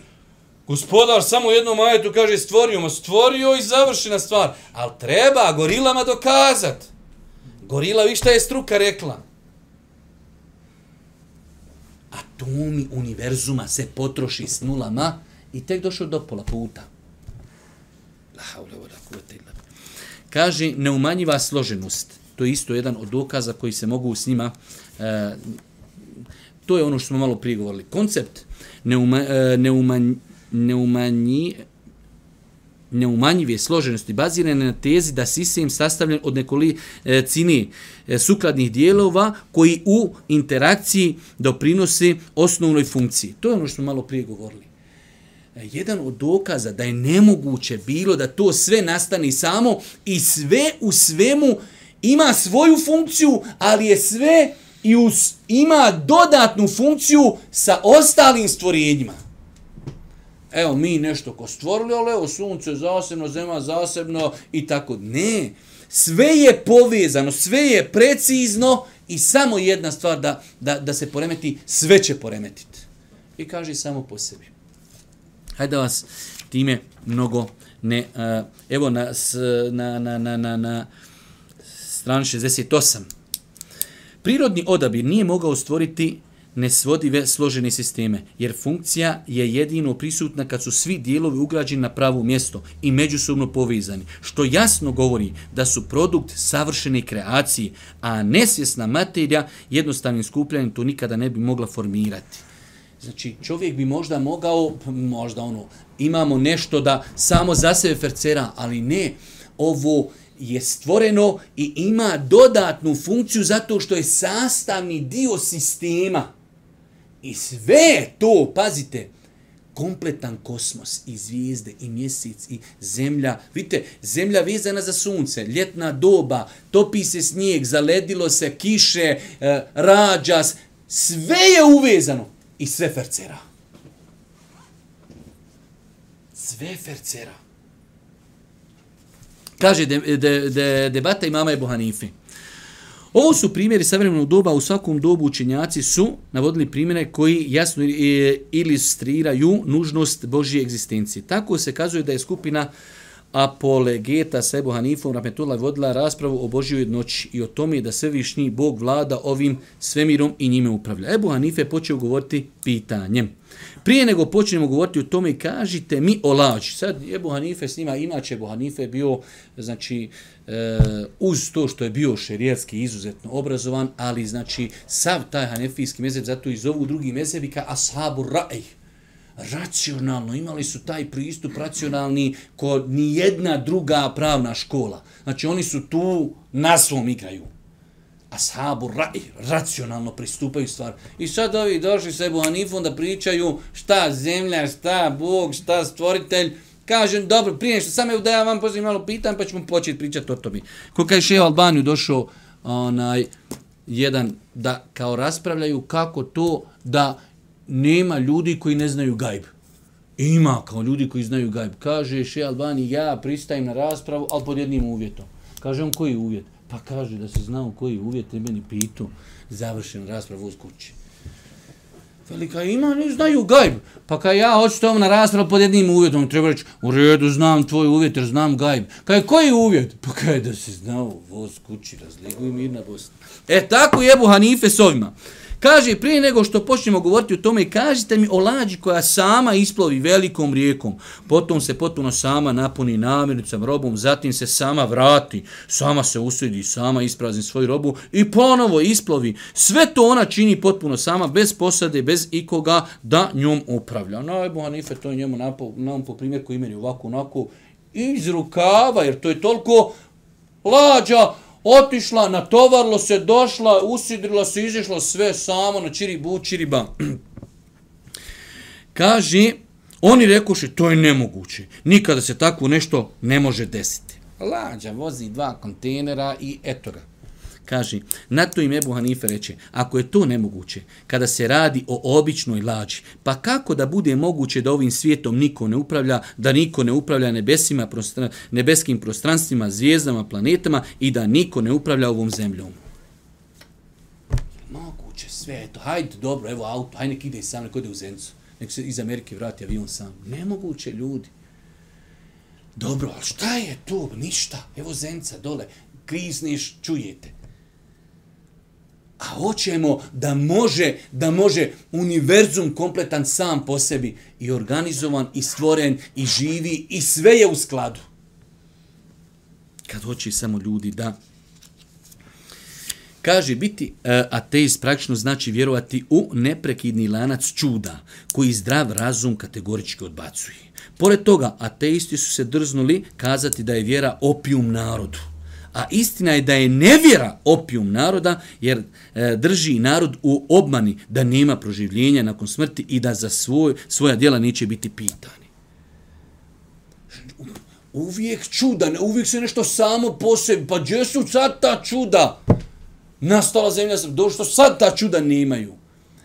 Gospodar samo jednom ajetu kaže stvorio, ma stvorio i završena stvar. Ali treba gorilama dokazat. Gorila, vi šta je struka rekla? Atomi univerzuma se potroši s nulama i tek došao do pola puta. La haule wa kuvvete illa Kaže neumanjiva složenost. To je isto jedan od dokaza koji se mogu s njima e, to je ono što smo malo prije govorili. Koncept neuma, e, neumanj, neumanji neumanjive složenosti bazirane na tezi da sistem sastavljen od nekoli e, cini e, sukladnih dijelova koji u interakciji doprinosi osnovnoj funkciji. To je ono što smo malo prije govorili e, jedan od dokaza da je nemoguće bilo da to sve nastane samo i sve u svemu ima svoju funkciju, ali je sve i us, ima dodatnu funkciju sa ostalim stvorenjima. Evo, mi nešto ko stvorili, ali evo, sunce zasebno, zema zasebno i tako. Ne, sve je povezano, sve je precizno i samo jedna stvar da, da, da se poremeti, sve će poremetiti. I kaže samo po sebi. Hajde vas time mnogo ne... Uh, evo na, na, na, na, na, na strani 68. Prirodni odabir nije mogao stvoriti nesvodive složene sisteme, jer funkcija je jedino prisutna kad su svi dijelovi ugrađeni na pravo mjesto i međusobno povezani, što jasno govori da su produkt savršene kreacije, a nesvjesna materija jednostavnim skupljanjem to nikada ne bi mogla formirati. Znači, čovjek bi možda mogao, možda ono, imamo nešto da samo za sebe fercera, ali ne, ovo je stvoreno i ima dodatnu funkciju zato što je sastavni dio sistema. I sve to, pazite, kompletan kosmos i zvijezde i mjesec i zemlja. Vidite, zemlja vezana za sunce, ljetna doba, topi se snijeg, zaledilo se, kiše, eh, rađa, sve je uvezano i sve fercera. Sve fercera. Kaže de, de, de, debata imama Ebu Hanifi. Ovo su primjeri savremenog doba, u svakom dobu učenjaci su navodili primjere koji jasno ilustriraju nužnost Božje egzistencije. Tako se kazuje da je skupina apolegeta sa Ebu Hanifom Rahmetullah vodila raspravu o Božjoj jednoći i o tome da svevišnji Bog vlada ovim svemirom i njime upravlja. Ebu Hanife počeo govoriti pitanjem. Prije nego počnemo govoriti o tome, kažite mi o lađi. Sad Ebu Hanife s njima, inače Ebu Hanife je bio, znači, e, uz to što je bio šerijetski izuzetno obrazovan, ali znači sav taj hanefijski mezeb, zato i zovu drugi mezebi ka ashabu ra'ih. racionalno, imali su taj pristup racionalni ko ni jedna druga pravna škola. Znači oni su tu na svom igraju. Ashabu ra'i, racionalno pristupaju stvar. I sad ovi došli sa Ebu Hanifom da pričaju šta zemlja, šta Bog, šta stvoritelj. Kažem, dobro, prije što sam evo da ja vam poslije malo pitam, pa ćemo početi pričati o tobi. Ko kaj še u Albaniju došao onaj, jedan da kao raspravljaju kako to da nema ljudi koji ne znaju gajb. Ima kao ljudi koji znaju gajb. Kaže še Albani, ja pristajem na raspravu, ali pod jednim uvjetom. Kaže on, koji uvjet? Pa kaže da se znao koji uvjet je meni pitu završen raspravu uz kući. Velika ima, ne znaju gajb. Pa kad ja hoću tom na raspravu pod jednim uvjetom, treba reći, u redu znam tvoj uvjet jer znam gajb. Kaj, koji uvjet? Pa kaj da se znao voz kući, razliguj mirna Bosna. E tako jebu Hanife s ovima. Kaže, prije nego što počnemo govoriti o tome, kažite mi o lađi koja sama isplovi velikom rijekom, potom se potpuno sama napuni namirnicom, robom, zatim se sama vrati, sama se usvidi, sama isprazni svoju robu i ponovo isplovi. Sve to ona čini potpuno sama, bez posade, bez ikoga da njom upravlja. No, Ebu Hanife, to je njemu napo, nam po primjer koji imeni ovako, onako, iz rukava, jer to je toliko lađa, otišla, natovarlo se, došla, usidrila se, izišla sve samo na čiri bu, čiri ba. Kaže, oni rekuši, to je nemoguće. Nikada se tako nešto ne može desiti. Lađa vozi dva kontejnera i eto ga. Kaže, na to im Ebu Hanife reče, ako je to nemoguće, kada se radi o običnoj lađi, pa kako da bude moguće da ovim svijetom niko ne upravlja, da niko ne upravlja nebesima, prostra, nebeskim prostranstvima, zvijezdama, planetama i da niko ne upravlja ovom zemljom? Moguće sve, eto, hajde, dobro, evo auto, hajde nek ide sam, nek ode u Zencu, nek se iz Amerike vrati avion sam. Nemoguće, ljudi. Dobro, ali šta je to? Ništa. Evo Zenca dole, krizniš, čujete a hoćemo da može da može univerzum kompletan sam po sebi i organizovan i stvoren i živi i sve je u skladu. Kad hoće samo ljudi da Kaže, biti uh, ateist praktično znači vjerovati u neprekidni lanac čuda koji zdrav razum kategorički odbacuje. Pored toga, ateisti su se drznuli kazati da je vjera opijum narodu. A istina je da je nevjera opijum naroda, jer e, drži narod u obmani da nema proživljenja nakon smrti i da za svoj, svoja djela neće biti pitani. Uvijek čuda, uvijek se nešto samo po sebi, pa gdje su sad ta čuda? Nastala zemlja, došto sad ta čuda nemaju.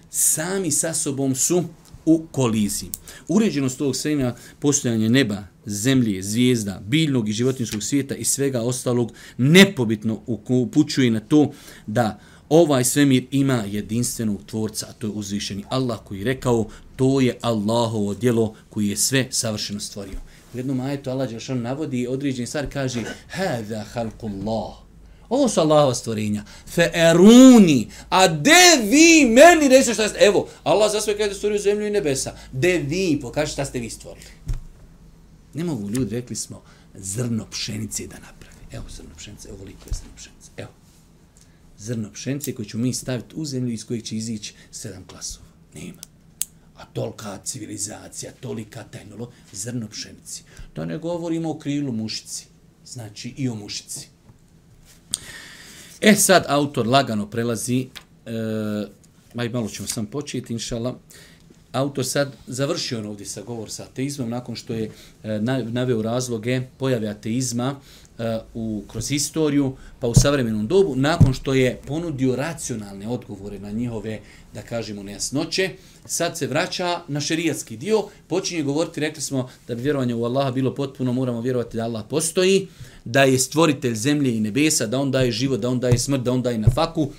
Sami sa sobom su u koliziji. Uređenost ovog svema postojanje neba, zemlje, zvijezda, biljnog i životinskog svijeta i svega ostalog nepobitno upućuje na to da ovaj svemir ima jedinstvenog tvorca, a to je uzvišeni Allah koji je rekao to je Allahovo djelo koji je sve savršeno stvorio. U jednom ajetu Allah Đelšan navodi određeni stvar kaže Hada halkullah Ovo su Allahova stvorenja. Fe eruni. A de vi meni reći šta ste... Evo, Allah za sve kada stvorio zemlju i nebesa. De vi, pokaži šta ste vi stvorili. Ne mogu ljudi, rekli smo, zrno pšenice da napravi. Evo zrno pšenice, evo liko je zrno pšenice. Evo. Zrno pšenice koje ćemo mi staviti u zemlju iz kojih će izići sedam klasova. Nema. A tolika civilizacija, tolika tehnologija, zrno pšenici. Da ne govorimo o krilu mušici. Znači i o mušici. E sad autor lagano prelazi, e, maj malo ćemo sam početi, inšala. Autor sad završio on ovdje sa govor sa ateizmom, nakon što je e, naveo razloge pojave ateizma e, u, kroz historiju, pa u savremenom dobu, nakon što je ponudio racionalne odgovore na njihove, da kažemo, nejasnoće, sad se vraća na šerijatski dio, počinje govoriti, rekli smo da bi vjerovanje u Allaha bilo potpuno, moramo vjerovati da Allah postoji, da je stvoritelj zemlje i nebesa, da on daje život, da on daje smrt, da on daje nafaku.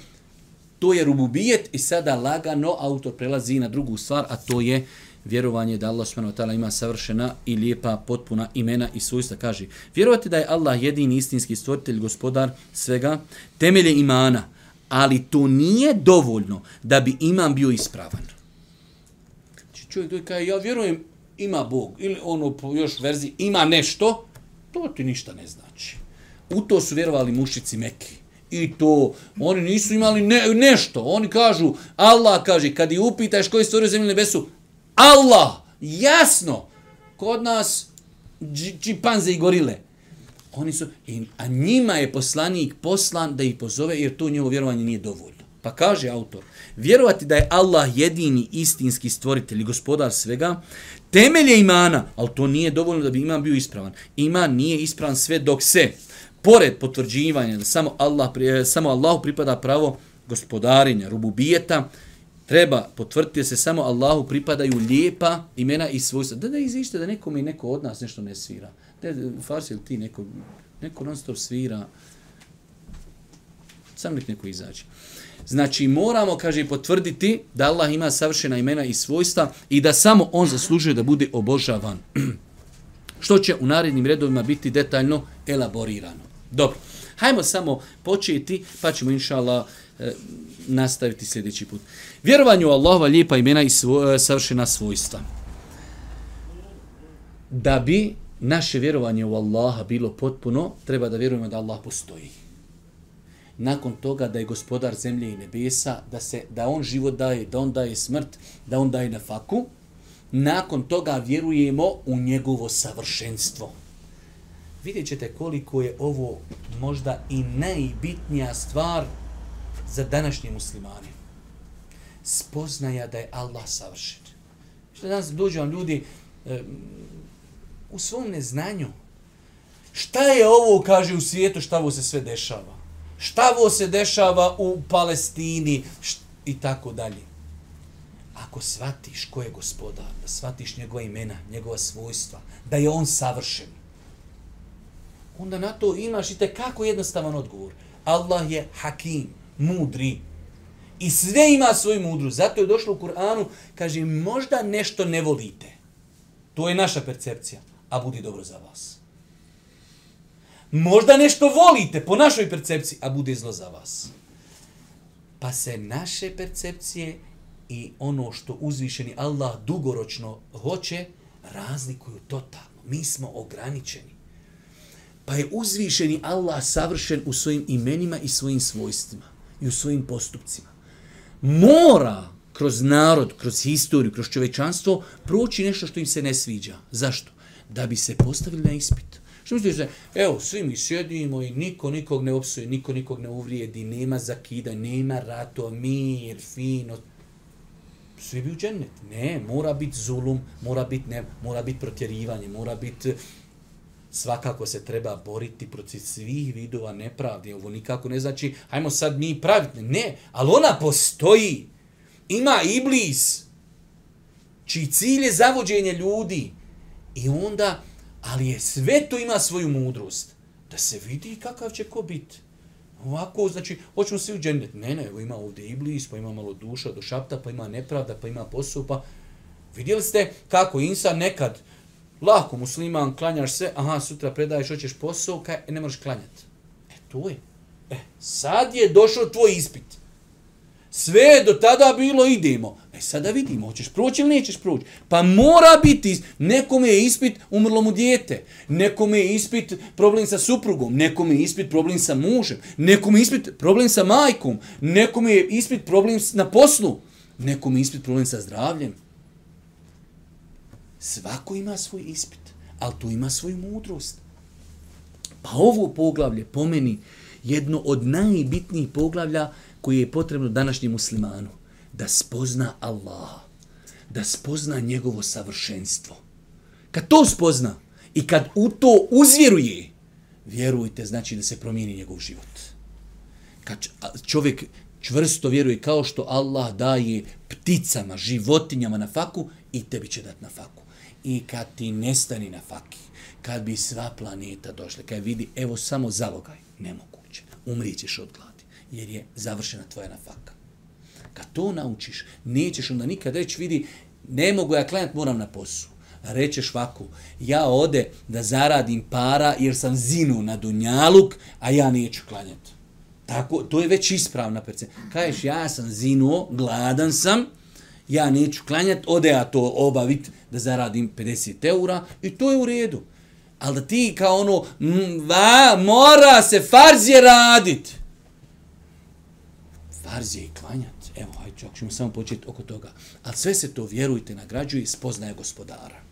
To je rububijet i sada lagano autor prelazi na drugu stvar, a to je vjerovanje da Allah subhanahu ima savršena i lijepa potpuna imena i svojstva. Kaže, vjerovati da je Allah jedini istinski stvoritelj, gospodar svega, temelje imana, ali to nije dovoljno da bi iman bio ispravan. Znači čovjek dođe kaže, ja vjerujem ima Bog, ili ono po još verzi ima nešto, to ti ništa ne znači. U to su vjerovali mušici Mekke. I to, oni nisu imali ne, nešto. Oni kažu, Allah kaže, kad je upitaš koji stvorio zemlju nebesu, Allah! Jasno. Kod nas čipanze i gorile. Oni su, i- a njima je poslanik poslan da ih pozove jer to njevo vjerovanje nije dovoljno. Pa kaže autor, vjerovati da je Allah jedini istinski stvoritelj i gospodar svega, temelje imana, ali to nije dovoljno da bi iman bio ispravan. Iman nije ispravan sve dok se, pored potvrđivanja da samo, Allah, e, samo Allahu pripada pravo gospodarenja, rububijeta, treba potvrditi da se samo Allahu pripadaju lijepa imena i svojstva. Da da izište da nekome i neko od nas nešto ne svira. Da, Farsi ili ti neko, neko non stop svira. Sam nek neko izađe. Znači moramo, kaže, potvrditi da Allah ima savršena imena i svojstva i da samo on zaslužuje da bude obožavan. Što će u narednim redovima biti detaljno elaborirano. Dobro, hajmo samo početi, pa ćemo inša Allah eh, nastaviti sljedeći put. Vjerovanje u Allahova lijepa imena i svo, eh, savršena svojstva. Da bi naše vjerovanje u Allaha bilo potpuno, treba da vjerujemo da Allah postoji. Nakon toga da je gospodar zemlje i nebesa, da se da on život daje, da on daje smrt, da on daje na faku, nakon toga vjerujemo u njegovo savršenstvo. Vidjet ćete koliko je ovo možda i najbitnija stvar za današnje muslimane. Spoznaja da je Allah savršen. Što danas dođu vam ljudi e, u svom neznanju. Šta je ovo, kaže, u svijetu, šta ovo se sve dešava? Šta vo se dešava u Palestini i tako dalje. Ako shvatiš ko je gospodar, da shvatiš njegova imena, njegova svojstva, da je on savršen, onda na to imaš i kako jednostavan odgovor. Allah je hakim, mudri. I sve ima svoju mudru. Zato je došlo u Kur'anu, kaže, možda nešto ne volite. To je naša percepcija, a budi dobro za vas. Možda nešto volite po našoj percepciji, a bude zlo za vas. Pa se naše percepcije i ono što uzvišeni Allah dugoročno hoće, razlikuju totalno. Mi smo ograničeni. Pa je uzvišeni Allah savršen u svojim imenima i svojim svojstvima i u svojim postupcima. Mora kroz narod, kroz historiju, kroz čovečanstvo proći nešto što im se ne sviđa. Zašto? Da bi se postavili na ispit. Što misliš da, evo, svi mi sjedimo i niko nikog ne opsuje, niko nikog ne uvrijedi, nema zakida, nema rato, mir, fino. Svi bi u džennet. Ne, mora biti zulum, mora biti ne, mora biti protjerivanje, mora biti eh, svakako se treba boriti protiv svih vidova nepravde. Ovo nikako ne znači, hajmo sad mi praviti. Ne, ali ona postoji. Ima iblis, čiji cilj je zavođenje ljudi. I onda, ali je sve to ima svoju mudrost. Da se vidi kakav će ko biti. Ovako, znači, hoćemo svi u džennet. Ne, ne, evo ima ovdje iblis, pa ima malo duša do šapta, pa ima nepravda, pa ima posao, pa... Vidjeli ste kako insan nekad, lako musliman, klanjaš se, aha, sutra predaješ, hoćeš posao, kaj, e, ne možeš klanjati. E, to je. E, sad je došao tvoj ispit. Sve je do tada bilo, idemo. E, sada vidimo, hoćeš proći ili nećeš proći. Pa mora biti, nekome je ispit umrlo mu dijete, nekome je ispit problem sa suprugom, nekome je ispit problem sa mužem, nekome je ispit problem sa majkom, nekome je ispit problem na poslu, nekome je ispit problem sa zdravljem. Svako ima svoj ispit, ali tu ima svoju mudrost. Pa ovo poglavlje, po meni, jedno od najbitnijih poglavlja koje je potrebno današnjem muslimanu. Da spozna Allaha, da spozna njegovo savršenstvo. Kad to spozna i kad u to uzvjeruje, vjerujte, znači da se promijeni njegov život. Kad čovjek čvrsto vjeruje kao što Allah daje pticama, životinjama na faku i tebi će dati na faku. I kad ti nestani na faki, kad bi sva planeta došla, kad vidi, evo samo zalogaj, nemoguće, umrićeš od gladi, jer je završena tvoja nafaka. Kad to naučiš, nećeš onda nikad reći, vidi, ne mogu ja klanjati, moram na poslu. Rećeš vaku, ja ode da zaradim para jer sam zinu na dunjaluk, a ja neću klanjati. Tako, to je već ispravna percepcija. Kažeš, ja sam zinuo, gladan sam, ja neću klanjati, ode ja to obavit da zaradim 50 eura i to je u redu. Ali da ti kao ono, m, va, mora se farzije radit. Farzije i klanjati. Evo, hajde, ćemo samo početi oko toga. Ali sve se to, vjerujte, nagrađuje i spoznaje gospodara.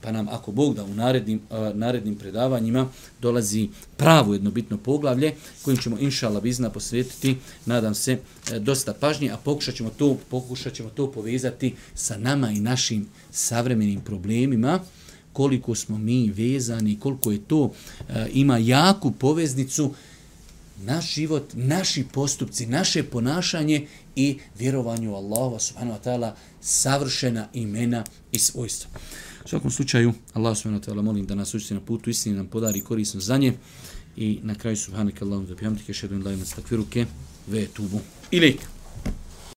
Pa nam, ako Bog da u narednim, uh, narednim predavanjima dolazi pravo jedno bitno poglavlje, kojim ćemo, inša Allah, bizna posvetiti, nadam se, e, dosta pažnje, a pokušat ćemo, to, pokušat ćemo to povezati sa nama i našim savremenim problemima, koliko smo mi vezani, koliko je to, uh, ima jaku poveznicu, naš život, naši postupci, naše ponašanje i vjerovanju Allaha subhanahu wa ta'ala savršena imena i svojstva. U svakom slučaju, Allah subhanahu wa ta'ala molim da nas učite na putu istini, nam podari korisno za nje i na kraju subhanak Allahum da pijamtike šedun lajna stakviruke ve tubu. Ilik.